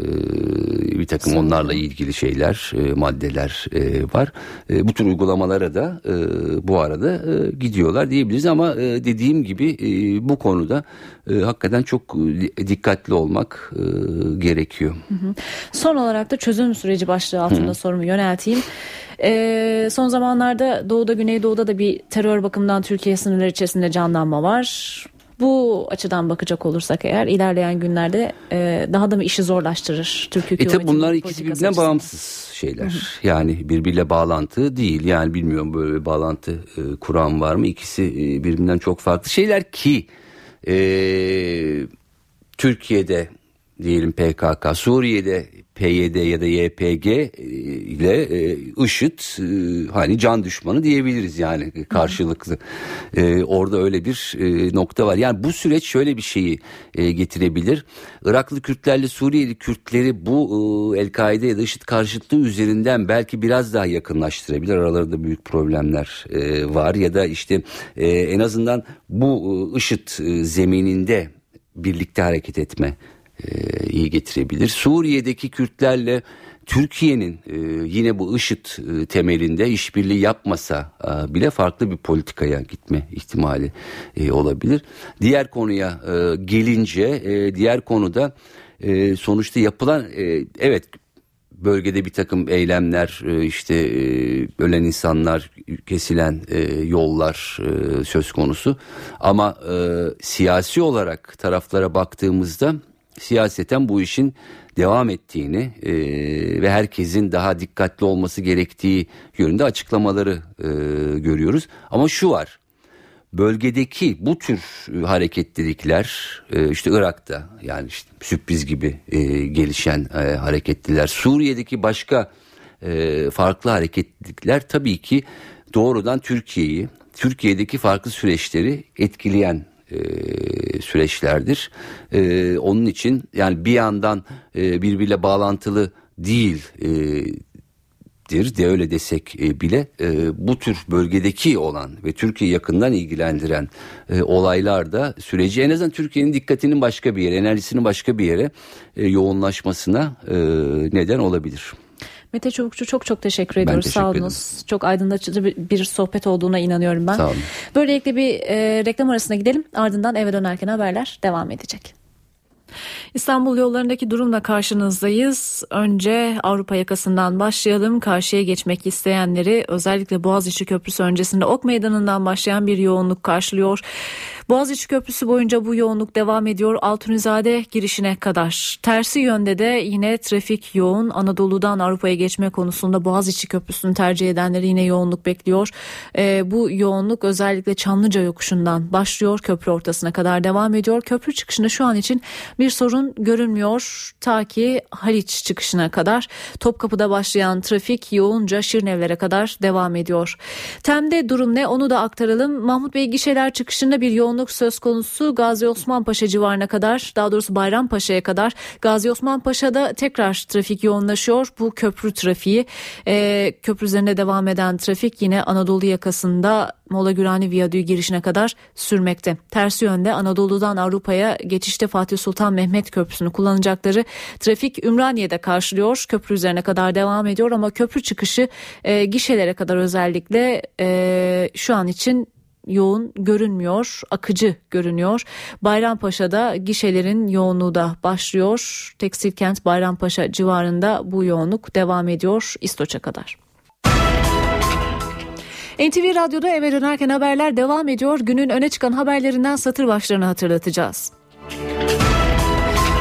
bir takım Sanırım. onlarla ilgili şeyler e, maddeler e, var e, bu tür uygulamalara da e, bu arada e, gidiyorlar diyebiliriz ama e, dediğim gibi e, bu konuda e, hakikaten çok dikkatli olmak e, gerekiyor. Hı hı. Son olarak da çözüm süreci başlığı altında hı. sorumu yönelteyim. Ee, son zamanlarda Doğu'da Güneydoğu'da da bir terör bakımından Türkiye sınırları içerisinde canlanma var. Bu açıdan bakacak olursak eğer ilerleyen günlerde e, daha da mı işi zorlaştırır Türk hükümeti? E tabi bunlar ikisi birbirinden bağımsız şeyler. Yani birbiriyle bağlantı değil. Yani bilmiyorum böyle bir bağlantı e, kuran var mı? İkisi e, birbirinden çok farklı şeyler ki e, Türkiye'de diyelim PKK, Suriye'de PYD ya da YPG e, ile e, IŞİD e, hani can düşmanı diyebiliriz yani karşılıklı. Orada öyle bir nokta var. Yani bu süreç şöyle bir şeyi getirebilir. Iraklı Kürtlerle Suriyeli Kürtleri bu El-Kaide ya da IŞİD karşıtlığı üzerinden belki biraz daha yakınlaştırabilir. Aralarında büyük problemler var ya da işte en azından bu IŞİD zemininde birlikte hareket etme e, iyi getirebilir. Suriye'deki Kürtlerle Türkiye'nin e, yine bu IŞİD e, temelinde işbirliği yapmasa bile farklı bir politikaya gitme ihtimali olabilir. Diğer konuya gelince diğer konuda sonuçta yapılan evet bölgede bir takım eylemler işte ölen insanlar kesilen yollar söz konusu ama siyasi olarak taraflara baktığımızda siyaseten bu işin devam ettiğini e, ve herkesin daha dikkatli olması gerektiği yönünde açıklamaları e, görüyoruz. Ama şu var bölgedeki bu tür hareketlilikler e, işte Irak'ta yani işte sürpriz gibi e, gelişen e, hareketliler Suriye'deki başka e, farklı hareketlilikler tabii ki doğrudan Türkiye'yi Türkiye'deki farklı süreçleri etkileyen e, süreçlerdir. E, onun için yani bir yandan e, birbiriyle bağlantılı değil e, dir de öyle desek e, bile e, bu tür bölgedeki olan ve Türkiye yakından ilgilendiren e, olaylar süreci en azından Türkiye'nin dikkatinin başka bir yere, enerjisinin başka bir yere e, yoğunlaşmasına e, neden olabilir. Mete Çubukçu çok çok teşekkür ediyoruz. Teşekkür Sağ olunuz. Çok aydınlatıcı bir, bir sohbet olduğuna inanıyorum ben. Sağ olun. Böylelikle bir e, reklam arasına gidelim. Ardından eve dönerken haberler devam edecek. İstanbul yollarındaki durumla karşınızdayız. Önce Avrupa yakasından başlayalım. Karşıya geçmek isteyenleri özellikle Boğaziçi Köprüsü öncesinde Ok Meydanı'ndan başlayan bir yoğunluk karşılıyor. Boğaziçi Köprüsü boyunca bu yoğunluk devam ediyor Altunizade girişine kadar. Tersi yönde de yine trafik yoğun. Anadolu'dan Avrupa'ya geçme konusunda Boğaziçi Köprüsü'nü tercih edenleri yine yoğunluk bekliyor. E, bu yoğunluk özellikle Çamlıca yokuşundan başlıyor. Köprü ortasına kadar devam ediyor. Köprü çıkışında şu an için bir sorun görünmüyor. Ta ki Haliç çıkışına kadar Topkapı'da başlayan trafik yoğunca Şirinevlere kadar devam ediyor. Tem'de durum ne onu da aktaralım. Mahmut Bey gişeler çıkışında bir yoğun yoğunluk söz konusu Gazi Osman Paşa civarına kadar daha doğrusu Bayrampaşa'ya kadar Gazi Osman Paşa'da tekrar trafik yoğunlaşıyor. Bu köprü trafiği e, köprü üzerinde devam eden trafik yine Anadolu yakasında Mola Gürani Viyadüğü girişine kadar sürmekte. Tersi yönde Anadolu'dan Avrupa'ya geçişte Fatih Sultan Mehmet Köprüsü'nü kullanacakları trafik Ümraniye'de karşılıyor. Köprü üzerine kadar devam ediyor ama köprü çıkışı e, gişelere kadar özellikle e, şu an için yoğun görünmüyor, akıcı görünüyor. Bayrampaşa'da gişelerin yoğunluğu da başlıyor. Tekstil kent Bayrampaşa civarında bu yoğunluk devam ediyor İstoç'a kadar. NTV Radyo'da eve dönerken haberler devam ediyor. Günün öne çıkan haberlerinden satır başlarını hatırlatacağız.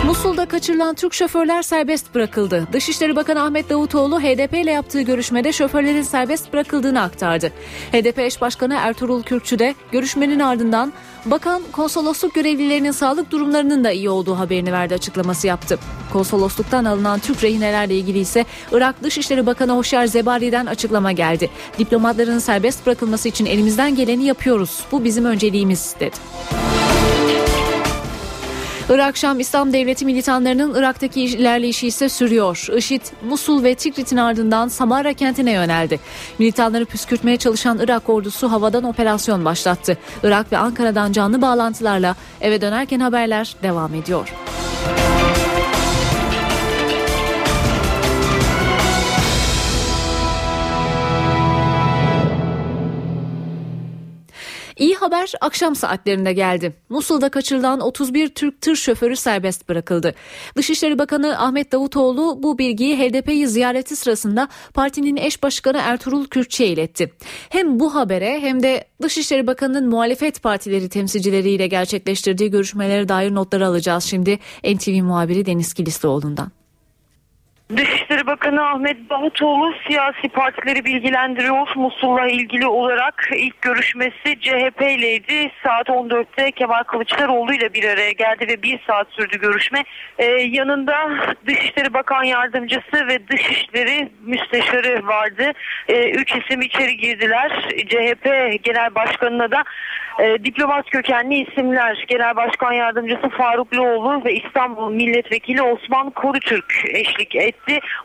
Musul'da kaçırılan Türk şoförler serbest bırakıldı. Dışişleri Bakanı Ahmet Davutoğlu HDP ile yaptığı görüşmede şoförlerin serbest bırakıldığını aktardı. HDP eş başkanı Ertuğrul Kürkçü de görüşmenin ardından bakan konsolosluk görevlilerinin sağlık durumlarının da iyi olduğu haberini verdi açıklaması yaptı. Konsolosluktan alınan Türk rehinelerle ilgili ise Irak Dışişleri Bakanı Hoşyar Zebari'den açıklama geldi. Diplomatların serbest bırakılması için elimizden geleni yapıyoruz. Bu bizim önceliğimiz dedi. Irak Şam İslam Devleti militanlarının Irak'taki ilerleyişi ise sürüyor. IŞİD, Musul ve Tikrit'in ardından Samara kentine yöneldi. Militanları püskürtmeye çalışan Irak ordusu havadan operasyon başlattı. Irak ve Ankara'dan canlı bağlantılarla eve dönerken haberler devam ediyor. İyi haber akşam saatlerinde geldi. Musul'da kaçırılan 31 Türk tır şoförü serbest bırakıldı. Dışişleri Bakanı Ahmet Davutoğlu bu bilgiyi HDP'yi ziyareti sırasında partinin eş başkanı Ertuğrul Kürkçü'ye iletti. Hem bu habere hem de Dışişleri Bakanı'nın muhalefet partileri temsilcileriyle gerçekleştirdiği görüşmelere dair notları alacağız şimdi NTV muhabiri Deniz Kilislioğlu'ndan. Dışişleri Bakanı Ahmet Davutoğlu siyasi partileri bilgilendiriyor. Musul'la ilgili olarak ilk görüşmesi CHP ileydi. Saat 14'te Kemal Kılıçdaroğlu ile bir araya geldi ve bir saat sürdü görüşme. Ee, yanında Dışişleri Bakan Yardımcısı ve Dışişleri Müsteşarı vardı. Ee, üç isim içeri girdiler. CHP Genel Başkanı'na da e, diplomat kökenli isimler Genel Başkan Yardımcısı Faruk Loğlu ve İstanbul Milletvekili Osman Korutürk eşlik etti.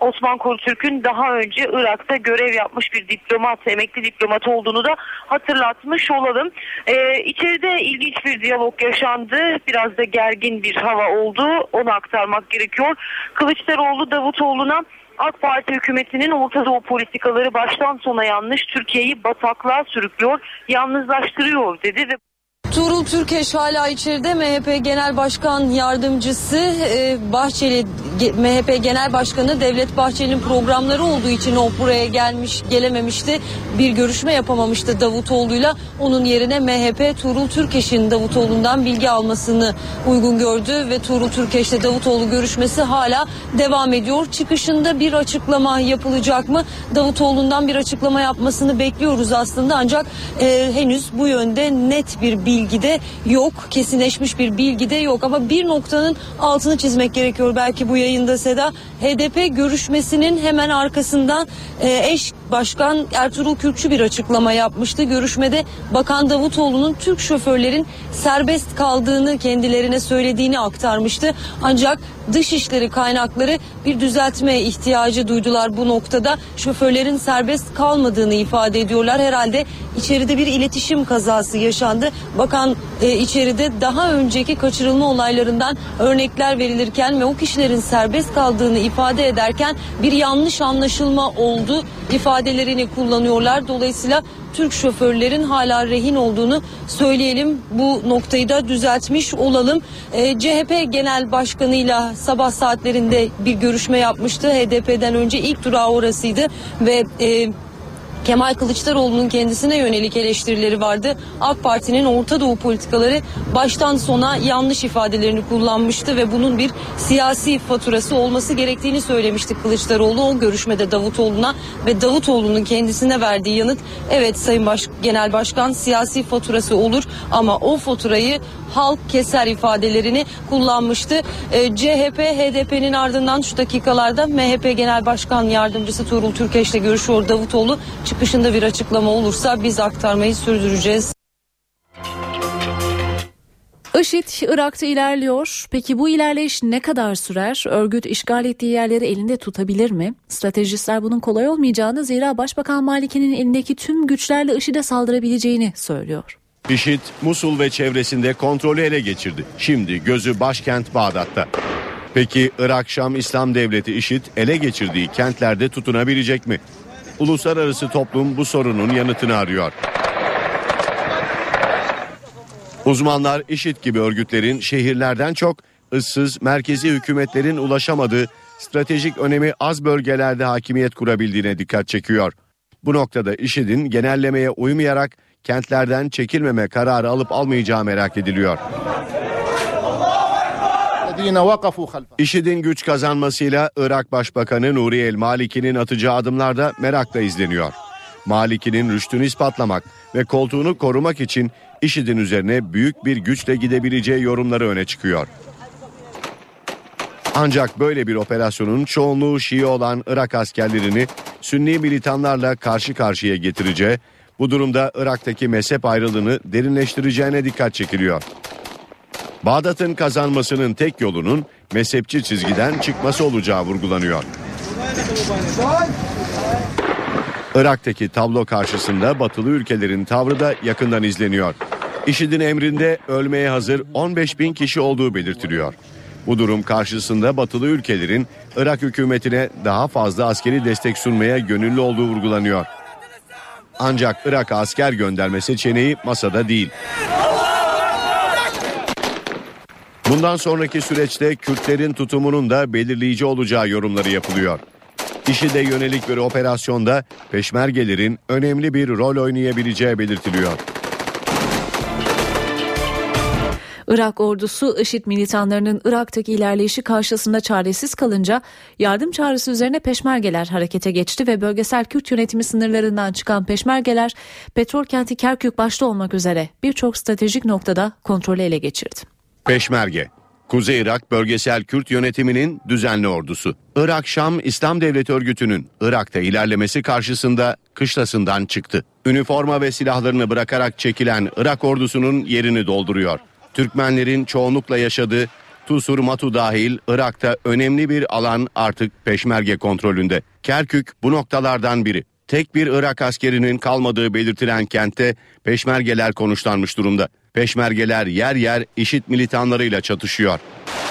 Osman Korutürk'ün daha önce Irak'ta görev yapmış bir diplomat, emekli diplomat olduğunu da hatırlatmış olalım. E, içeride ilginç bir diyalog yaşandı. Biraz da gergin bir hava oldu. Onu aktarmak gerekiyor. Kılıçdaroğlu Davutoğlu'na AK Parti hükümetinin Orta Doğu politikaları baştan sona yanlış, Türkiye'yi bataklığa sürüklüyor, yalnızlaştırıyor dedi ve Tuğrul Türkeş hala içeride MHP Genel Başkan Yardımcısı e, Bahçeli MHP Genel Başkanı Devlet Bahçeli'nin programları olduğu için o buraya gelmiş gelememişti. Bir görüşme yapamamıştı Davutoğlu'yla. Onun yerine MHP Tuğrul Türkeş'in Davutoğlu'ndan bilgi almasını uygun gördü ve Tuğrul Türkeş'le Davutoğlu görüşmesi hala devam ediyor. Çıkışında bir açıklama yapılacak mı? Davutoğlu'ndan bir açıklama yapmasını bekliyoruz aslında ancak e, henüz bu yönde net bir bilgi bilgi de yok. Kesinleşmiş bir bilgi de yok ama bir noktanın altını çizmek gerekiyor belki bu yayında Seda. HDP görüşmesinin hemen arkasından e, eş başkan Ertuğrul Kürkçü bir açıklama yapmıştı. Görüşmede Bakan Davutoğlu'nun Türk şoförlerin serbest kaldığını kendilerine söylediğini aktarmıştı. Ancak dışişleri kaynakları bir düzeltme ihtiyacı duydular bu noktada. Şoförlerin serbest kalmadığını ifade ediyorlar. Herhalde içeride bir iletişim kazası yaşandı. Bakan e, içeride daha önceki kaçırılma olaylarından örnekler verilirken ve o kişilerin serbest kaldığını ifade ederken bir yanlış anlaşılma oldu ifadelerini kullanıyorlar. Dolayısıyla Türk şoförlerin hala rehin olduğunu söyleyelim. Bu noktayı da düzeltmiş olalım. E, CHP Genel Başkanı'yla sabah saatlerinde bir görüşme yapmıştı. HDP'den önce ilk durağı orasıydı ve e, Kemal Kılıçdaroğlu'nun kendisine yönelik eleştirileri vardı. AK Parti'nin Orta Doğu politikaları baştan sona yanlış ifadelerini kullanmıştı ve bunun bir siyasi faturası olması gerektiğini söylemişti Kılıçdaroğlu o görüşmede Davutoğlu'na ve Davutoğlu'nun kendisine verdiği yanıt evet Sayın Baş Genel Başkan siyasi faturası olur ama o faturayı halk keser ifadelerini kullanmıştı. E, CHP HDP'nin ardından şu dakikalarda MHP Genel Başkan Yardımcısı Tuğrul Türkeş'le görüşüyor Davutoğlu. Çıkışında bir açıklama olursa biz aktarmayı sürdüreceğiz. IŞİD Irak'ta ilerliyor. Peki bu ilerleyiş ne kadar sürer? Örgüt işgal ettiği yerleri elinde tutabilir mi? Stratejistler bunun kolay olmayacağını zira Başbakan Maliki'nin elindeki tüm güçlerle IŞİD'e saldırabileceğini söylüyor. IŞİD Musul ve çevresinde kontrolü ele geçirdi. Şimdi gözü başkent Bağdat'ta. Peki Irak Şam İslam Devleti IŞİD ele geçirdiği kentlerde tutunabilecek mi? Uluslararası toplum bu sorunun yanıtını arıyor. Uzmanlar IŞİD gibi örgütlerin şehirlerden çok ıssız merkezi hükümetlerin ulaşamadığı stratejik önemi az bölgelerde hakimiyet kurabildiğine dikkat çekiyor. Bu noktada IŞİD'in genellemeye uymayarak kentlerden çekilmeme kararı alıp almayacağı merak ediliyor. IŞİD'in güç kazanmasıyla Irak Başbakanı Nuri El Maliki'nin atacağı adımlar da merakla izleniyor. Maliki'nin rüştünü ispatlamak ve koltuğunu korumak için IŞİD'in üzerine büyük bir güçle gidebileceği yorumları öne çıkıyor. Ancak böyle bir operasyonun çoğunluğu Şii olan Irak askerlerini Sünni militanlarla karşı karşıya getireceği, bu durumda Irak'taki mezhep ayrılığını derinleştireceğine dikkat çekiliyor. Bağdat'ın kazanmasının tek yolunun mezhepçi çizgiden çıkması olacağı vurgulanıyor. Irak'taki tablo karşısında batılı ülkelerin tavrı da yakından izleniyor. IŞİD'in emrinde ölmeye hazır 15 bin kişi olduğu belirtiliyor. Bu durum karşısında batılı ülkelerin Irak hükümetine daha fazla askeri destek sunmaya gönüllü olduğu vurgulanıyor. Ancak Irak asker gönderme seçeneği masada değil. Bundan sonraki süreçte Kürtlerin tutumunun da belirleyici olacağı yorumları yapılıyor. İşide yönelik bir operasyonda peşmergelerin önemli bir rol oynayabileceği belirtiliyor. Irak ordusu IŞİD militanlarının Irak'taki ilerleyişi karşısında çaresiz kalınca yardım çağrısı üzerine peşmergeler harekete geçti ve bölgesel Kürt yönetimi sınırlarından çıkan peşmergeler petrol kenti Kerkük başta olmak üzere birçok stratejik noktada kontrolü ele geçirdi. Peşmerge Kuzey Irak Bölgesel Kürt Yönetimi'nin düzenli ordusu. Irak-Şam İslam Devleti Örgütü'nün Irak'ta ilerlemesi karşısında kışlasından çıktı. Üniforma ve silahlarını bırakarak çekilen Irak ordusunun yerini dolduruyor. Türkmenlerin çoğunlukla yaşadığı Tusur Matu dahil Irak'ta önemli bir alan artık peşmerge kontrolünde. Kerkük bu noktalardan biri. Tek bir Irak askerinin kalmadığı belirtilen kentte peşmergeler konuşlanmış durumda. Peşmergeler yer yer IŞİD militanlarıyla çatışıyor.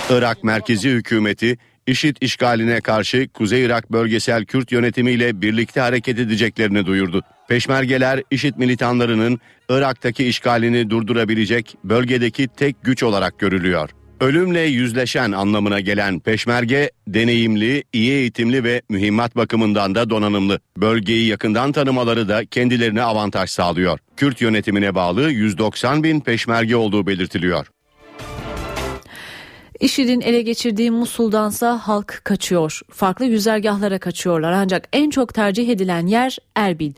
Irak merkezi hükümeti IŞİD işgaline karşı Kuzey Irak bölgesel Kürt yönetimiyle birlikte hareket edeceklerini duyurdu. Peşmergeler IŞİD militanlarının Irak'taki işgalini durdurabilecek bölgedeki tek güç olarak görülüyor. Ölümle yüzleşen anlamına gelen peşmerge deneyimli, iyi eğitimli ve mühimmat bakımından da donanımlı. Bölgeyi yakından tanımaları da kendilerine avantaj sağlıyor. Kürt yönetimine bağlı 190 bin peşmerge olduğu belirtiliyor. IŞİD'in ele geçirdiği Musul'dansa halk kaçıyor. Farklı güzergahlara kaçıyorlar ancak en çok tercih edilen yer Erbil.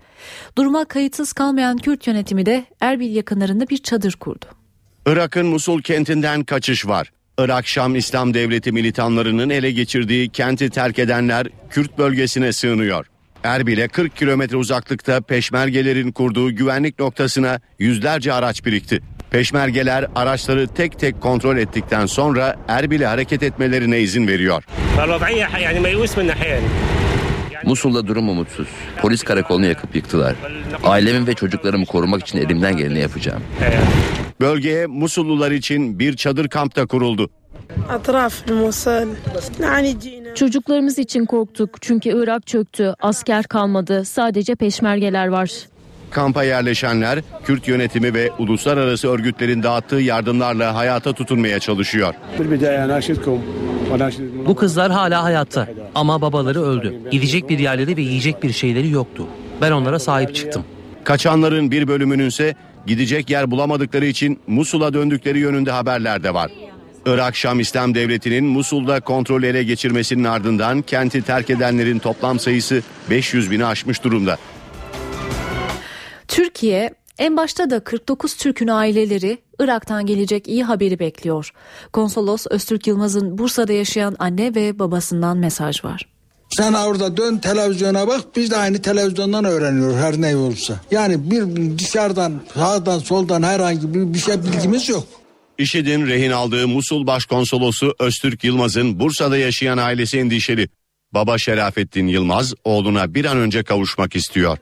Duruma kayıtsız kalmayan Kürt yönetimi de Erbil yakınlarında bir çadır kurdu. Irak'ın Musul kentinden kaçış var. Irak-Şam İslam Devleti militanlarının ele geçirdiği kenti terk edenler Kürt bölgesine sığınıyor. Erbil'e 40 kilometre uzaklıkta peşmergelerin kurduğu güvenlik noktasına yüzlerce araç birikti. Peşmergeler araçları tek tek kontrol ettikten sonra Erbil'e hareket etmelerine izin veriyor. Musul'da durum umutsuz. Polis karakolunu yakıp yıktılar. Ailemi ve çocuklarımı korumak için elimden geleni yapacağım. Bölgeye Musullular için bir çadır kampta kuruldu. Çocuklarımız için korktuk çünkü Irak çöktü. Asker kalmadı. Sadece peşmergeler var. Kampa yerleşenler Kürt yönetimi ve uluslararası örgütlerin dağıttığı yardımlarla hayata tutunmaya çalışıyor. Bu kızlar hala hayatta ama babaları öldü. Gidecek bir yerleri ve yiyecek bir şeyleri yoktu. Ben onlara sahip çıktım. Kaçanların bir bölümünün ise gidecek yer bulamadıkları için Musul'a döndükleri yönünde haberler de var. Irak Şam İslam Devleti'nin Musul'da kontrolü ele geçirmesinin ardından kenti terk edenlerin toplam sayısı 500 bini aşmış durumda. Türkiye en başta da 49 Türk'ün aileleri Irak'tan gelecek iyi haberi bekliyor. Konsolos Öztürk Yılmaz'ın Bursa'da yaşayan anne ve babasından mesaj var. Sen orada dön televizyona bak biz de aynı televizyondan öğreniyoruz her ne olursa. Yani bir dışarıdan sağdan soldan herhangi bir, bir şey bilgimiz yok. IŞİD'in rehin aldığı Musul Başkonsolosu Öztürk Yılmaz'ın Bursa'da yaşayan ailesi endişeli. Baba Şerafettin Yılmaz oğluna bir an önce kavuşmak istiyor.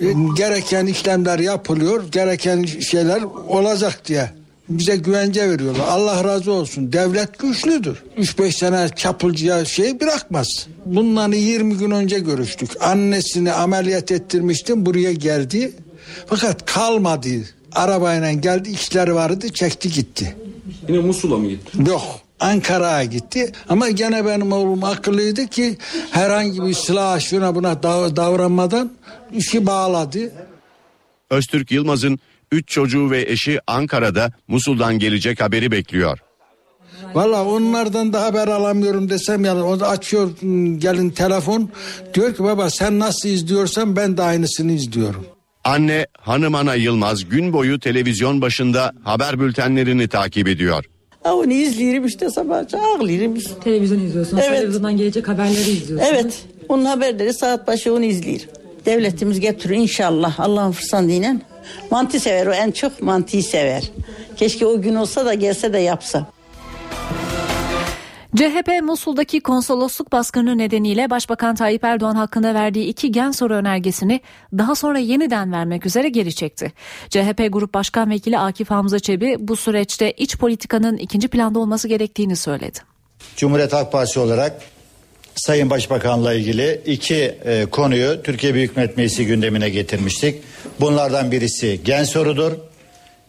E, gereken işlemler yapılıyor, gereken şeyler olacak diye bize güvence veriyorlar. Allah razı olsun. Devlet güçlüdür. 3-5 sene çapulcuya şey bırakmaz. Bundan 20 gün önce görüştük. Annesini ameliyat ettirmiştim. Buraya geldi. Fakat kalmadı. Arabayla geldi. işleri vardı. Çekti gitti. Yine Musul'a mı gitti? Yok. Ankara'ya gitti ama gene benim oğlum akıllıydı ki herhangi bir silah şuna buna davranmadan işi bağladı. Öztürk Yılmaz'ın üç çocuğu ve eşi Ankara'da Musul'dan gelecek haberi bekliyor. Valla onlardan da haber alamıyorum desem yani o da açıyor gelin telefon diyor ki baba sen nasıl izliyorsan ben de aynısını izliyorum. Anne hanım ana Yılmaz gün boyu televizyon başında haber bültenlerini takip ediyor. Onu izliyorum işte sabahça ağlıyorum. Televizyon izliyorsun. Evet. Televizyondan gelecek haberleri izliyorsun. Evet. Onun haberleri saat başı onu izliyorum. Devletimiz getiriyor inşallah Allah'ın fırsatıyla. Mantı sever o en çok mantıyı sever. Keşke o gün olsa da gelse de yapsa. CHP Musul'daki konsolosluk baskını nedeniyle Başbakan Tayyip Erdoğan hakkında verdiği iki gen soru önergesini daha sonra yeniden vermek üzere geri çekti. CHP Grup Başkan Vekili Akif Hamza Çebi bu süreçte iç politikanın ikinci planda olması gerektiğini söyledi. Cumhuriyet Halk Partisi olarak Sayın Başbakan'la ilgili iki e, konuyu Türkiye Büyük Millet Meclisi gündemine getirmiştik. Bunlardan birisi gen sorudur.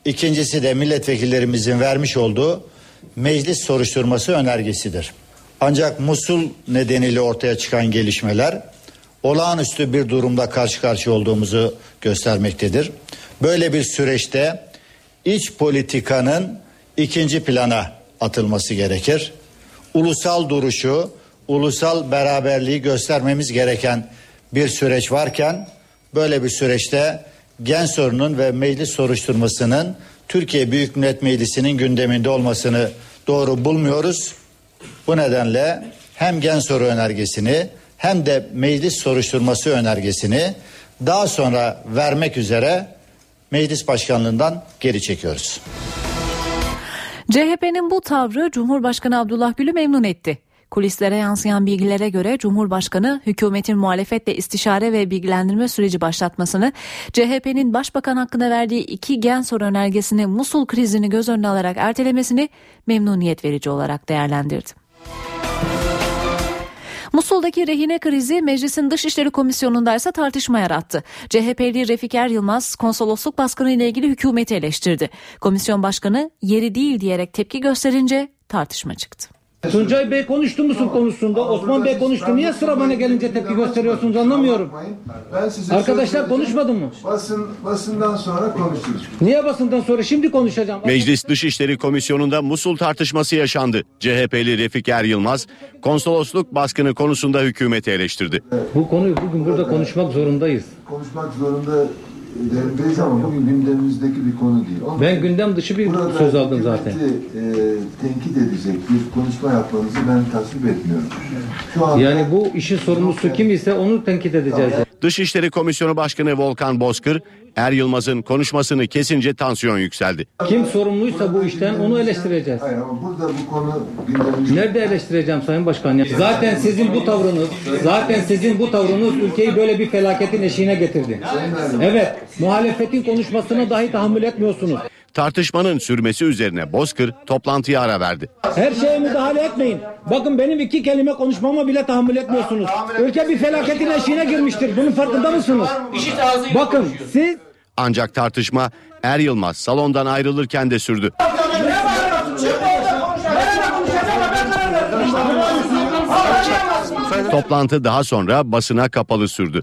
İkincisi de milletvekillerimizin vermiş olduğu meclis soruşturması önergesidir. Ancak Musul nedeniyle ortaya çıkan gelişmeler olağanüstü bir durumda karşı karşıya olduğumuzu göstermektedir. Böyle bir süreçte iç politikanın ikinci plana atılması gerekir. Ulusal duruşu, ulusal beraberliği göstermemiz gereken bir süreç varken böyle bir süreçte gen sorunun ve meclis soruşturmasının Türkiye Büyük Millet Meclisi'nin gündeminde olmasını doğru bulmuyoruz. Bu nedenle hem gen soru önergesini hem de meclis soruşturması önergesini daha sonra vermek üzere meclis başkanlığından geri çekiyoruz. CHP'nin bu tavrı Cumhurbaşkanı Abdullah Gül'ü memnun etti. Kulislere yansıyan bilgilere göre Cumhurbaşkanı hükümetin muhalefetle istişare ve bilgilendirme süreci başlatmasını, CHP'nin başbakan hakkında verdiği iki gen soru önergesini Musul krizini göz önüne alarak ertelemesini memnuniyet verici olarak değerlendirdi. Musul'daki rehine krizi meclisin Dışişleri Komisyonu'nda ise tartışma yarattı. CHP'li Refik Er Yılmaz konsolosluk baskını ile ilgili hükümeti eleştirdi. Komisyon başkanı yeri değil diyerek tepki gösterince tartışma çıktı. Tuncay Bey konuştu musun konusunda? Osman Bey konuştu. Niye sıra bana gelince tepki gösteriyorsunuz anlamıyorum. Ben size Arkadaşlar konuşmadı mı? Basın, basından sonra konuşuruz. Niye basından sonra? Şimdi konuşacağım. Meclis Dışişleri Komisyonu'nda Musul tartışması yaşandı. CHP'li Refik Er Yılmaz konsolosluk baskını konusunda hükümeti eleştirdi. Bu konuyu bugün burada konuşmak zorundayız. Konuşmak zorunda derindeyiz ama bugün gündemimizdeki bir konu değil. Onun Ben gündem dışı bir Burada söz aldım zaten. E, tenkit edecek bir konuşma yapmanızı ben tasvip etmiyorum. Şu anda Yani bu işin sorumlusu kim ise onu tenkit edeceğiz. Dışişleri Komisyonu Başkanı Volkan Bozkır, Er Yılmaz'ın konuşmasını kesince tansiyon yükseldi. Kim sorumluysa bu işten onu eleştireceğiz. Hayır ama burada bu konu gündemimizde. Nerede eleştireceğim Sayın Başkan? Zaten sizin bu tavrınız, zaten sizin bu tavrınız ülkeyi böyle bir felaketin eşiğine getirdi. Evet, muhalefetin konuşmasına dahi tahammül etmiyorsunuz. Tartışmanın sürmesi üzerine Bozkır toplantıya ara verdi. Her şeye müdahale etmeyin. Bakın benim iki kelime konuşmama bile tahammül etmiyorsunuz. Ülke bir felaketin eşiğine girmiştir. Bunun farkında mısınız? Bakın siz Ancak tartışma Er Yılmaz salondan ayrılırken de sürdü. Toplantı daha sonra basına kapalı sürdü.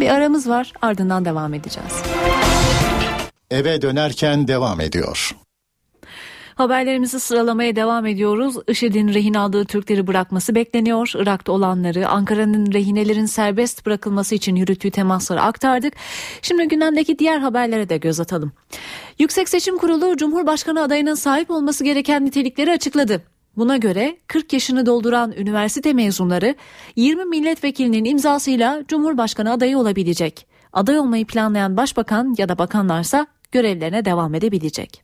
Bir aramız var ardından devam edeceğiz. Eve dönerken devam ediyor. Haberlerimizi sıralamaya devam ediyoruz. IŞİD'in rehin aldığı Türkleri bırakması bekleniyor. Irak'ta olanları, Ankara'nın rehinelerin serbest bırakılması için yürüttüğü temasları aktardık. Şimdi gündemdeki diğer haberlere de göz atalım. Yüksek Seçim Kurulu Cumhurbaşkanı adayının sahip olması gereken nitelikleri açıkladı. Buna göre 40 yaşını dolduran üniversite mezunları 20 milletvekilinin imzasıyla Cumhurbaşkanı adayı olabilecek. Aday olmayı planlayan başbakan ya da bakanlarsa görevlerine devam edebilecek.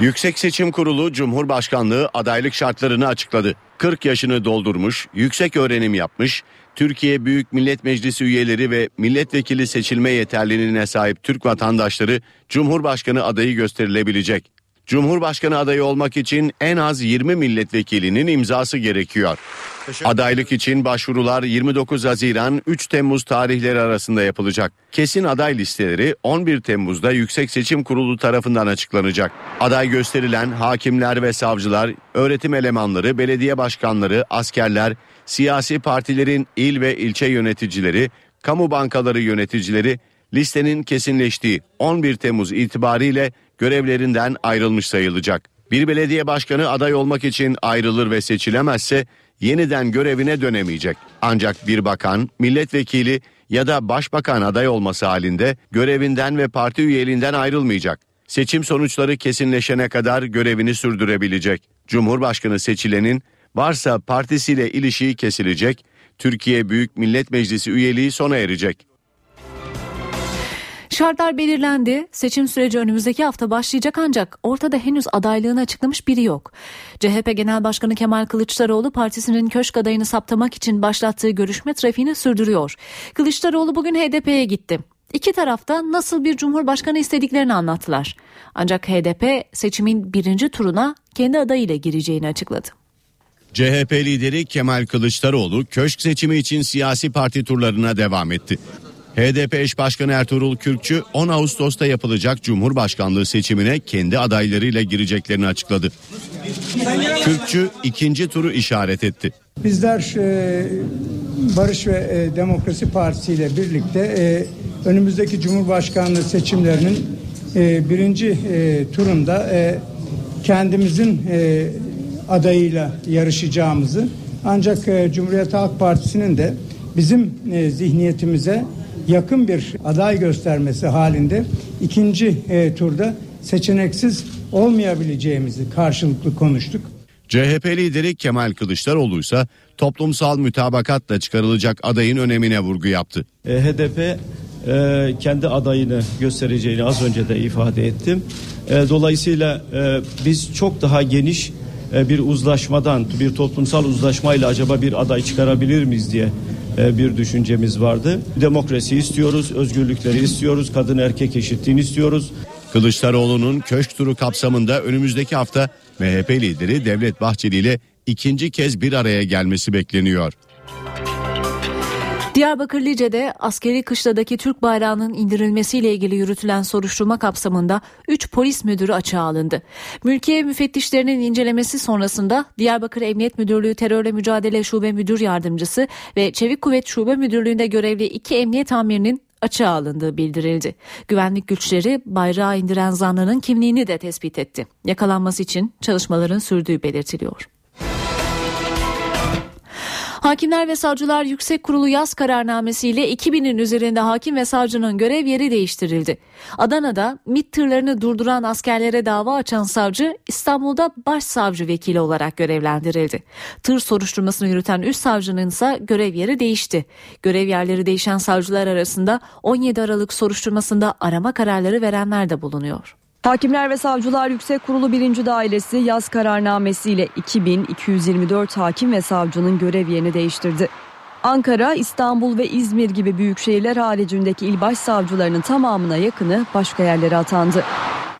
Yüksek Seçim Kurulu Cumhurbaşkanlığı adaylık şartlarını açıkladı. 40 yaşını doldurmuş, yüksek öğrenim yapmış, Türkiye Büyük Millet Meclisi üyeleri ve milletvekili seçilme yeterliliğine sahip Türk vatandaşları Cumhurbaşkanı adayı gösterilebilecek. Cumhurbaşkanı adayı olmak için en az 20 milletvekilinin imzası gerekiyor. Adaylık için başvurular 29 Haziran 3 Temmuz tarihleri arasında yapılacak. Kesin aday listeleri 11 Temmuz'da Yüksek Seçim Kurulu tarafından açıklanacak. Aday gösterilen hakimler ve savcılar, öğretim elemanları, belediye başkanları, askerler, siyasi partilerin il ve ilçe yöneticileri, kamu bankaları yöneticileri listenin kesinleştiği 11 Temmuz itibariyle görevlerinden ayrılmış sayılacak. Bir belediye başkanı aday olmak için ayrılır ve seçilemezse yeniden görevine dönemeyecek. Ancak bir bakan, milletvekili ya da başbakan aday olması halinde görevinden ve parti üyeliğinden ayrılmayacak. Seçim sonuçları kesinleşene kadar görevini sürdürebilecek. Cumhurbaşkanı seçilenin varsa partisiyle ilişiği kesilecek, Türkiye Büyük Millet Meclisi üyeliği sona erecek. Şartlar belirlendi. Seçim süreci önümüzdeki hafta başlayacak ancak ortada henüz adaylığını açıklamış biri yok. CHP Genel Başkanı Kemal Kılıçdaroğlu partisinin köşk adayını saptamak için başlattığı görüşme trafiğini sürdürüyor. Kılıçdaroğlu bugün HDP'ye gitti. İki tarafta nasıl bir cumhurbaşkanı istediklerini anlattılar. Ancak HDP seçimin birinci turuna kendi adayıyla gireceğini açıkladı. CHP lideri Kemal Kılıçdaroğlu köşk seçimi için siyasi parti turlarına devam etti. HDP eş başkanı Ertuğrul Kürkçü 10 Ağustos'ta yapılacak Cumhurbaşkanlığı seçimine kendi adaylarıyla gireceklerini açıkladı. Kürkçü ikinci turu işaret etti. Bizler e, Barış ve e, Demokrasi Partisi ile birlikte e, önümüzdeki Cumhurbaşkanlığı seçimlerinin birinci turunda kendimizin adayıyla yarışacağımızı ancak Cumhuriyet Halk Partisi'nin de bizim zihniyetimize yakın bir aday göstermesi halinde ikinci e, turda seçeneksiz olmayabileceğimizi karşılıklı konuştuk. CHP lideri Kemal Kılıçdaroğlu ise toplumsal mütabakatla çıkarılacak adayın önemine vurgu yaptı. E, HDP e, kendi adayını göstereceğini az önce de ifade ettim. E, dolayısıyla e, biz çok daha geniş e, bir uzlaşmadan, bir toplumsal uzlaşmayla acaba bir aday çıkarabilir miyiz diye bir düşüncemiz vardı. Demokrasi istiyoruz, özgürlükleri istiyoruz, kadın erkek eşitliğini istiyoruz. Kılıçdaroğlu'nun köşk turu kapsamında önümüzdeki hafta MHP lideri Devlet Bahçeli ile ikinci kez bir araya gelmesi bekleniyor. Diyarbakır Lice'de askeri kışladaki Türk bayrağının indirilmesiyle ilgili yürütülen soruşturma kapsamında 3 polis müdürü açığa alındı. Mülkiye müfettişlerinin incelemesi sonrasında Diyarbakır Emniyet Müdürlüğü Terörle Mücadele Şube Müdür Yardımcısı ve Çevik Kuvvet Şube Müdürlüğü'nde görevli iki emniyet amirinin açığa alındığı bildirildi. Güvenlik güçleri bayrağı indiren zanlının kimliğini de tespit etti. Yakalanması için çalışmaların sürdüğü belirtiliyor. Hakimler ve Savcılar Yüksek Kurulu yaz kararnamesiyle 2000'in üzerinde hakim ve savcının görev yeri değiştirildi. Adana'da MİT tırlarını durduran askerlere dava açan savcı İstanbul'da başsavcı vekili olarak görevlendirildi. Tır soruşturmasını yürüten üst savcının ise görev yeri değişti. Görev yerleri değişen savcılar arasında 17 Aralık soruşturmasında arama kararları verenler de bulunuyor. Hakimler ve Savcılar Yüksek Kurulu 1. Dairesi yaz kararnamesiyle 2224 hakim ve savcının görev yerini değiştirdi. Ankara, İstanbul ve İzmir gibi büyük şehirler haricindeki il başsavcılarının tamamına yakını başka yerlere atandı.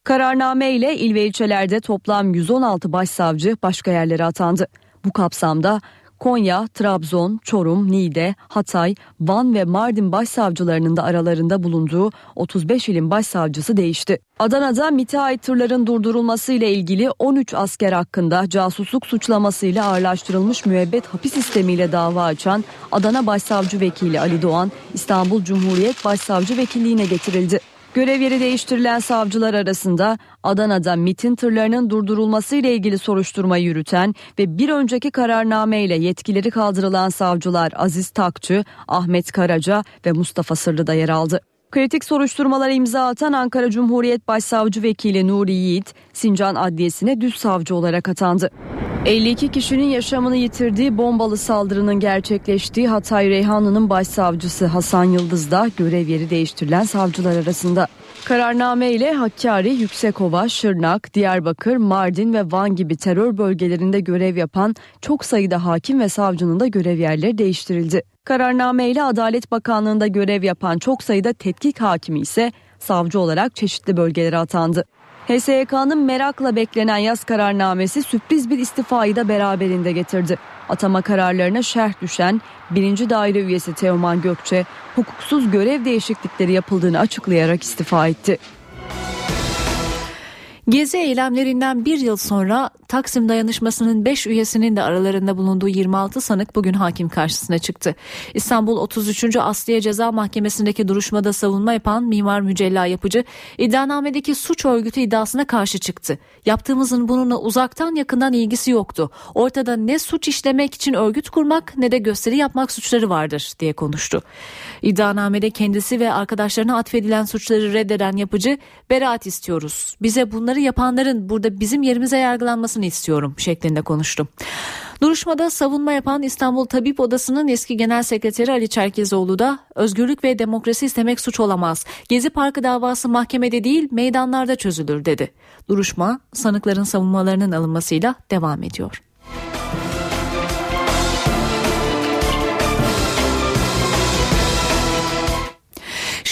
Kararname ile il ve ilçelerde toplam 116 başsavcı başka yerlere atandı. Bu kapsamda Konya, Trabzon, Çorum, Niğde, Hatay, Van ve Mardin başsavcılarının da aralarında bulunduğu 35 ilin başsavcısı değişti. Adana'da MİT'e ait tırların durdurulması ile ilgili 13 asker hakkında casusluk suçlamasıyla ağırlaştırılmış müebbet hapis sistemiyle dava açan Adana Başsavcı Vekili Ali Doğan, İstanbul Cumhuriyet Başsavcı Vekilliğine getirildi. Görev yeri değiştirilen savcılar arasında Adana'da MIT'in tırlarının durdurulması ile ilgili soruşturma yürüten ve bir önceki kararname ile yetkileri kaldırılan savcılar Aziz Takçı, Ahmet Karaca ve Mustafa Sırlı da yer aldı. Kritik soruşturmalara imza atan Ankara Cumhuriyet Başsavcı Vekili Nuri Yiğit, Sincan Adliyesi'ne düz savcı olarak atandı. 52 kişinin yaşamını yitirdiği bombalı saldırının gerçekleştiği Hatay Reyhanlı'nın başsavcısı Hasan Yıldız da görev yeri değiştirilen savcılar arasında. Kararname ile Hakkari, Yüksekova, Şırnak, Diyarbakır, Mardin ve Van gibi terör bölgelerinde görev yapan çok sayıda hakim ve savcının da görev yerleri değiştirildi. Kararname ile Adalet Bakanlığı'nda görev yapan çok sayıda tetkik hakimi ise savcı olarak çeşitli bölgelere atandı. HSYK'nın merakla beklenen yaz kararnamesi sürpriz bir istifayı da beraberinde getirdi. Atama kararlarına şerh düşen 1. Daire üyesi Teoman Gökçe hukuksuz görev değişiklikleri yapıldığını açıklayarak istifa etti. Gezi eylemlerinden bir yıl sonra Taksim dayanışmasının 5 üyesinin de aralarında bulunduğu 26 sanık bugün hakim karşısına çıktı. İstanbul 33. Asliye Ceza Mahkemesi'ndeki duruşmada savunma yapan Mimar Mücella Yapıcı iddianamedeki suç örgütü iddiasına karşı çıktı. Yaptığımızın bununla uzaktan yakından ilgisi yoktu. Ortada ne suç işlemek için örgüt kurmak ne de gösteri yapmak suçları vardır diye konuştu. İddianamede kendisi ve arkadaşlarına atfedilen suçları reddeden Yapıcı beraat istiyoruz. Bize bunları yapanların burada bizim yerimize yargılanmasını istiyorum şeklinde konuştu. Duruşmada savunma yapan İstanbul Tabip Odası'nın eski genel sekreteri Ali Çerkezoğlu da özgürlük ve demokrasi istemek suç olamaz. Gezi Parkı davası mahkemede değil meydanlarda çözülür dedi. Duruşma sanıkların savunmalarının alınmasıyla devam ediyor.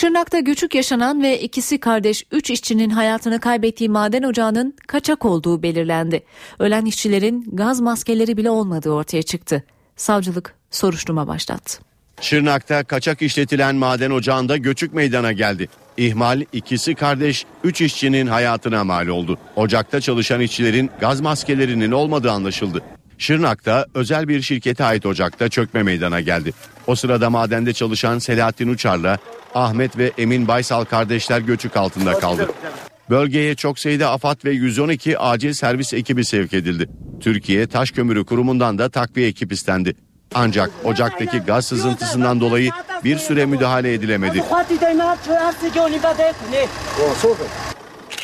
Şırnak'ta göçük yaşanan ve ikisi kardeş 3 işçinin hayatını kaybettiği maden ocağının kaçak olduğu belirlendi. Ölen işçilerin gaz maskeleri bile olmadığı ortaya çıktı. Savcılık soruşturma başlattı. Şırnak'ta kaçak işletilen maden ocağında göçük meydana geldi. İhmal ikisi kardeş 3 işçinin hayatına mal oldu. Ocakta çalışan işçilerin gaz maskelerinin olmadığı anlaşıldı. Şırnak'ta özel bir şirkete ait ocakta çökme meydana geldi. O sırada madende çalışan Selahattin Uçar'la Ahmet ve Emin Baysal kardeşler göçük altında kaldı. Bölgeye çok sayıda AFAD ve 112 acil servis ekibi sevk edildi. Türkiye Taş Kömürü Kurumu'ndan da takviye ekip istendi. Ancak ocaktaki gaz sızıntısından dolayı bir süre müdahale edilemedi.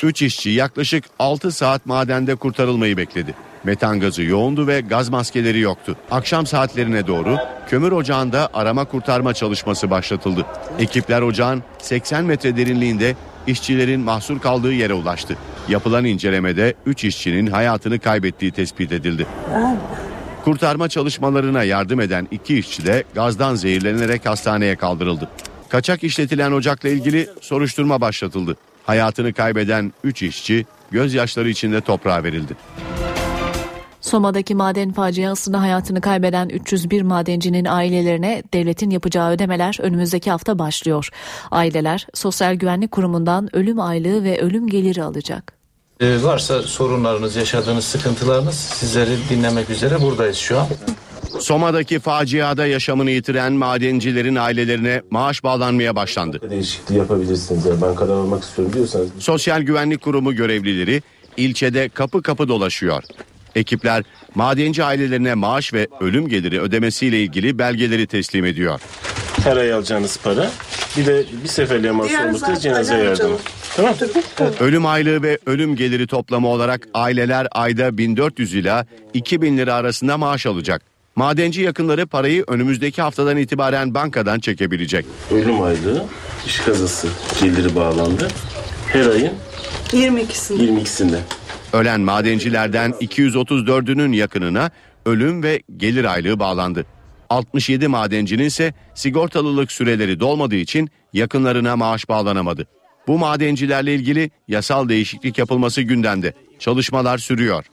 Üç işçi yaklaşık 6 saat madende kurtarılmayı bekledi. Metan gazı yoğundu ve gaz maskeleri yoktu. Akşam saatlerine doğru kömür ocağında arama kurtarma çalışması başlatıldı. Ekipler ocağın 80 metre derinliğinde işçilerin mahsur kaldığı yere ulaştı. Yapılan incelemede 3 işçinin hayatını kaybettiği tespit edildi. Kurtarma çalışmalarına yardım eden iki işçi de gazdan zehirlenerek hastaneye kaldırıldı. Kaçak işletilen ocakla ilgili soruşturma başlatıldı. Hayatını kaybeden 3 işçi gözyaşları içinde toprağa verildi. Soma'daki maden faciasında hayatını kaybeden 301 madencinin ailelerine devletin yapacağı ödemeler önümüzdeki hafta başlıyor. Aileler Sosyal Güvenlik Kurumu'ndan ölüm aylığı ve ölüm geliri alacak. Ee, varsa sorunlarınız, yaşadığınız sıkıntılarınız sizleri dinlemek üzere buradayız şu an. Soma'daki faciada yaşamını yitiren madencilerin ailelerine maaş bağlanmaya başlandı. Değişikliği yapabilirsiniz. Yani ben karar almak istiyorum diyorsanız. Sosyal Güvenlik Kurumu görevlileri ilçede kapı kapı dolaşıyor. Ekipler madenci ailelerine maaş ve ölüm geliri ödemesiyle ilgili belgeleri teslim ediyor. Her ay alacağınız para. Bir de bir seferliğe mahsus olmakta cenaze yardımı. Tamam. Ölüm aylığı ve ölüm geliri toplamı olarak aileler ayda 1400 ila 2000 lira arasında maaş alacak. Madenci yakınları parayı önümüzdeki haftadan itibaren bankadan çekebilecek. Ölüm aylığı, iş kazası geliri bağlandı. Her ayın 22'sinde. 22'sinde. Ölen madencilerden 234'ünün yakınına ölüm ve gelir aylığı bağlandı. 67 madencinin ise sigortalılık süreleri dolmadığı için yakınlarına maaş bağlanamadı. Bu madencilerle ilgili yasal değişiklik yapılması gündemde. Çalışmalar sürüyor.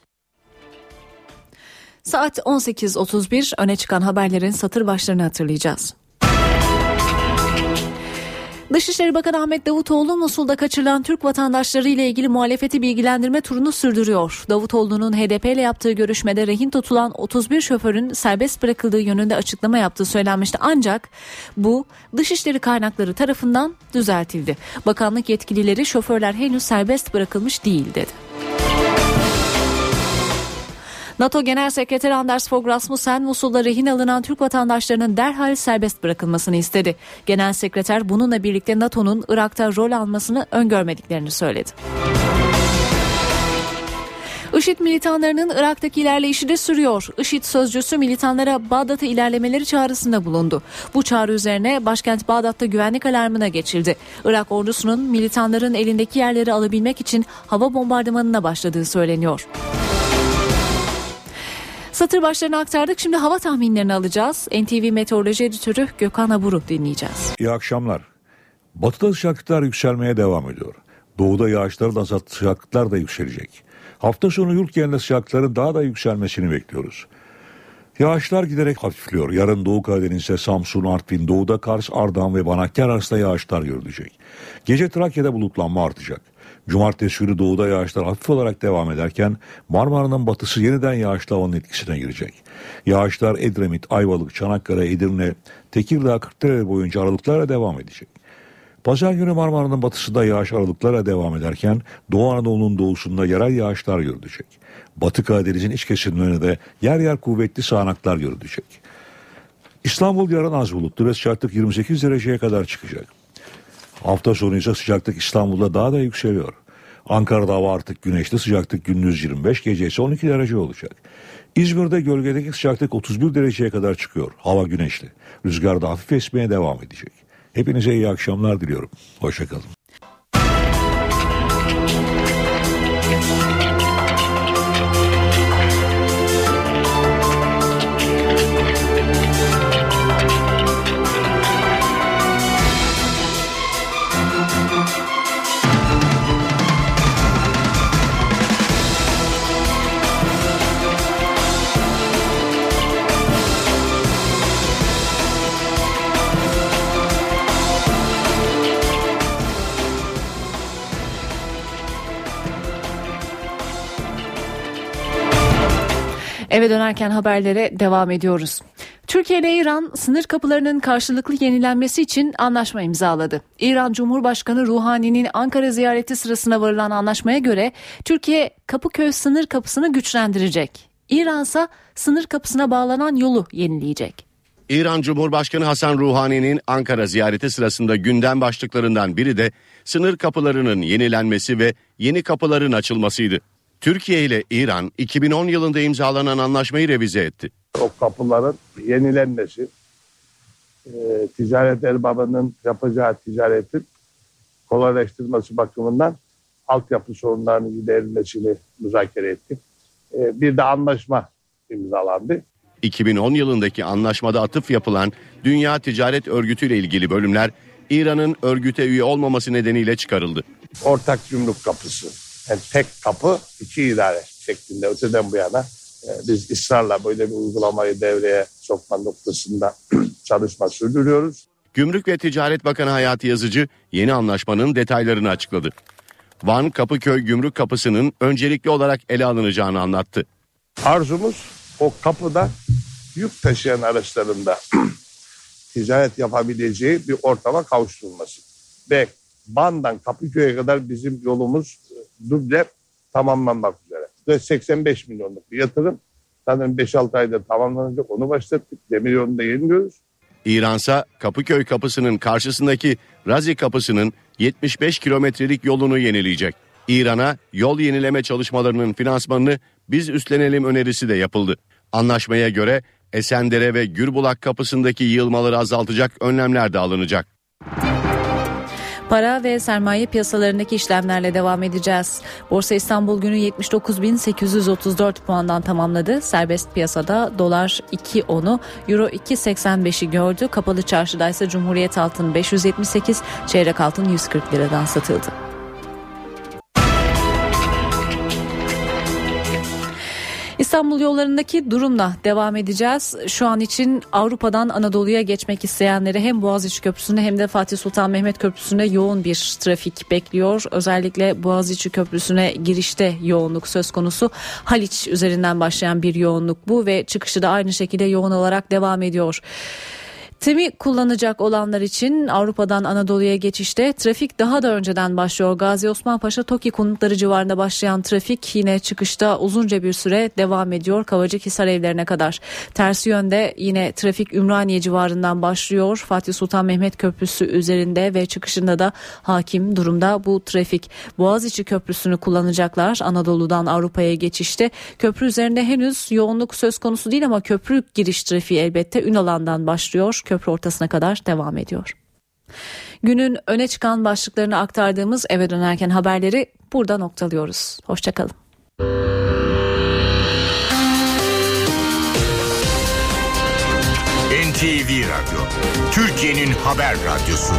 Saat 18.31 öne çıkan haberlerin satır başlarını hatırlayacağız. Dışişleri Bakanı Ahmet Davutoğlu Musul'da kaçırılan Türk vatandaşları ile ilgili muhalefeti bilgilendirme turunu sürdürüyor. Davutoğlu'nun HDP ile yaptığı görüşmede rehin tutulan 31 şoförün serbest bırakıldığı yönünde açıklama yaptığı söylenmişti. Ancak bu Dışişleri kaynakları tarafından düzeltildi. Bakanlık yetkilileri şoförler henüz serbest bırakılmış değil dedi. NATO Genel Sekreteri Anders Fogh Rasmussen Musul'da rehin alınan Türk vatandaşlarının derhal serbest bırakılmasını istedi. Genel Sekreter bununla birlikte NATO'nun Irak'ta rol almasını öngörmediklerini söyledi. IŞİD militanlarının Irak'taki ilerleyişi de sürüyor. IŞİD sözcüsü militanlara Bağdat'a ilerlemeleri çağrısında bulundu. Bu çağrı üzerine başkent Bağdat'ta güvenlik alarmına geçildi. Irak ordusunun militanların elindeki yerleri alabilmek için hava bombardımanına başladığı söyleniyor. Satır başlarını aktardık. Şimdi hava tahminlerini alacağız. NTV Meteoroloji Editörü Gökhan Abur'u dinleyeceğiz. İyi akşamlar. Batıda sıcaklıklar yükselmeye devam ediyor. Doğuda yağışların azalt sıcaklıklar da yükselecek. Hafta sonu yurt genelinde sıcaklıkların daha da yükselmesini bekliyoruz. Yağışlar giderek hafifliyor. Yarın Doğu Karadeniz'de Samsun, Artvin, Doğu'da Kars, Ardahan ve Banakkar arasında yağışlar görülecek. Gece Trakya'da bulutlanma artacak. Cumartesi günü doğuda yağışlar hafif olarak devam ederken Marmara'nın batısı yeniden yağışlı havanın etkisine girecek. Yağışlar Edremit, Ayvalık, Çanakkale, Edirne, Tekirdağ, Kırklareli boyunca aralıklarla devam edecek. Pazar günü Marmara'nın batısında yağış aralıklarla devam ederken Doğu Anadolu'nun doğusunda yerel yağışlar görülecek. Batı Karadeniz'in iç kesimlerine de yer yer kuvvetli sağanaklar görülecek. İstanbul yarın az bulutlu ve sıcaklık 28 dereceye kadar çıkacak. Hafta sonu ise sıcaklık İstanbul'da daha da yükseliyor. Ankara'da hava artık güneşli sıcaklık gündüz 25 gece ise 12 derece olacak. İzmir'de gölgedeki sıcaklık 31 dereceye kadar çıkıyor. Hava güneşli. Rüzgar da hafif esmeye devam edecek. Hepinize iyi akşamlar diliyorum. Hoşçakalın. Eve dönerken haberlere devam ediyoruz. Türkiye ile İran sınır kapılarının karşılıklı yenilenmesi için anlaşma imzaladı. İran Cumhurbaşkanı Ruhani'nin Ankara ziyareti sırasında varılan anlaşmaya göre Türkiye Kapıköy sınır kapısını güçlendirecek. İran ise sınır kapısına bağlanan yolu yenileyecek. İran Cumhurbaşkanı Hasan Ruhani'nin Ankara ziyareti sırasında gündem başlıklarından biri de sınır kapılarının yenilenmesi ve yeni kapıların açılmasıydı. Türkiye ile İran 2010 yılında imzalanan anlaşmayı revize etti. O kapıların yenilenmesi, e, ticaret erbabının yapacağı ticaretin kolaylaştırması bakımından altyapı sorunlarının giderilmesini müzakere ettik. E, bir de anlaşma imzalandı. 2010 yılındaki anlaşmada atıf yapılan Dünya Ticaret Örgütü ile ilgili bölümler İran'ın örgüte üye olmaması nedeniyle çıkarıldı. Ortak gümrük kapısı, yani tek kapı iki idare şeklinde öteden bu yana e, biz ısrarla böyle bir uygulamayı devreye sokma noktasında [CLEARS THROAT] çalışma sürdürüyoruz. Gümrük ve Ticaret Bakanı Hayati Yazıcı yeni anlaşmanın detaylarını açıkladı. Van Kapıköy Gümrük Kapısı'nın öncelikli olarak ele alınacağını anlattı. Arzumuz o kapıda yük taşıyan araçlarında [CLEARS THROAT] ticaret yapabileceği bir ortama kavuşturulması. Ve Van'dan Kapıköy'e kadar bizim yolumuz duble tamamlanmak üzere. Ve 85 milyonluk bir yatırım. Sanırım 5-6 ayda tamamlanacak onu başlattık. Demir yolunu da yeniliyoruz. İransa Kapıköy kapısının karşısındaki Razi kapısının 75 kilometrelik yolunu yenileyecek. İran'a yol yenileme çalışmalarının finansmanını biz üstlenelim önerisi de yapıldı. Anlaşmaya göre Esendere ve Gürbulak kapısındaki yığılmaları azaltacak önlemler de alınacak. Para ve sermaye piyasalarındaki işlemlerle devam edeceğiz. Borsa İstanbul günü 79.834 puandan tamamladı. Serbest piyasada dolar 2.10'u, euro 2.85'i gördü. Kapalı çarşıda ise Cumhuriyet altın 578, çeyrek altın 140 liradan satıldı. İstanbul yollarındaki durumla devam edeceğiz. Şu an için Avrupa'dan Anadolu'ya geçmek isteyenleri hem Boğaziçi Köprüsü'nde hem de Fatih Sultan Mehmet Köprüsü'nde yoğun bir trafik bekliyor. Özellikle Boğaziçi Köprüsü'ne girişte yoğunluk söz konusu. Haliç üzerinden başlayan bir yoğunluk bu ve çıkışı da aynı şekilde yoğun olarak devam ediyor. TEM'i kullanacak olanlar için Avrupa'dan Anadolu'ya geçişte trafik daha da önceden başlıyor. Gazi Osman Paşa Toki konutları civarında başlayan trafik yine çıkışta uzunca bir süre devam ediyor. Kavacık Hisar evlerine kadar. Tersi yönde yine trafik Ümraniye civarından başlıyor. Fatih Sultan Mehmet Köprüsü üzerinde ve çıkışında da hakim durumda bu trafik. Boğaziçi Köprüsü'nü kullanacaklar Anadolu'dan Avrupa'ya geçişte. Köprü üzerinde henüz yoğunluk söz konusu değil ama köprü giriş trafiği elbette Ünalan'dan başlıyor köprü ortasına kadar devam ediyor. Günün öne çıkan başlıklarını aktardığımız eve dönerken haberleri burada noktalıyoruz. Hoşçakalın. NTV Radyo, Türkiye'nin haber radyosu.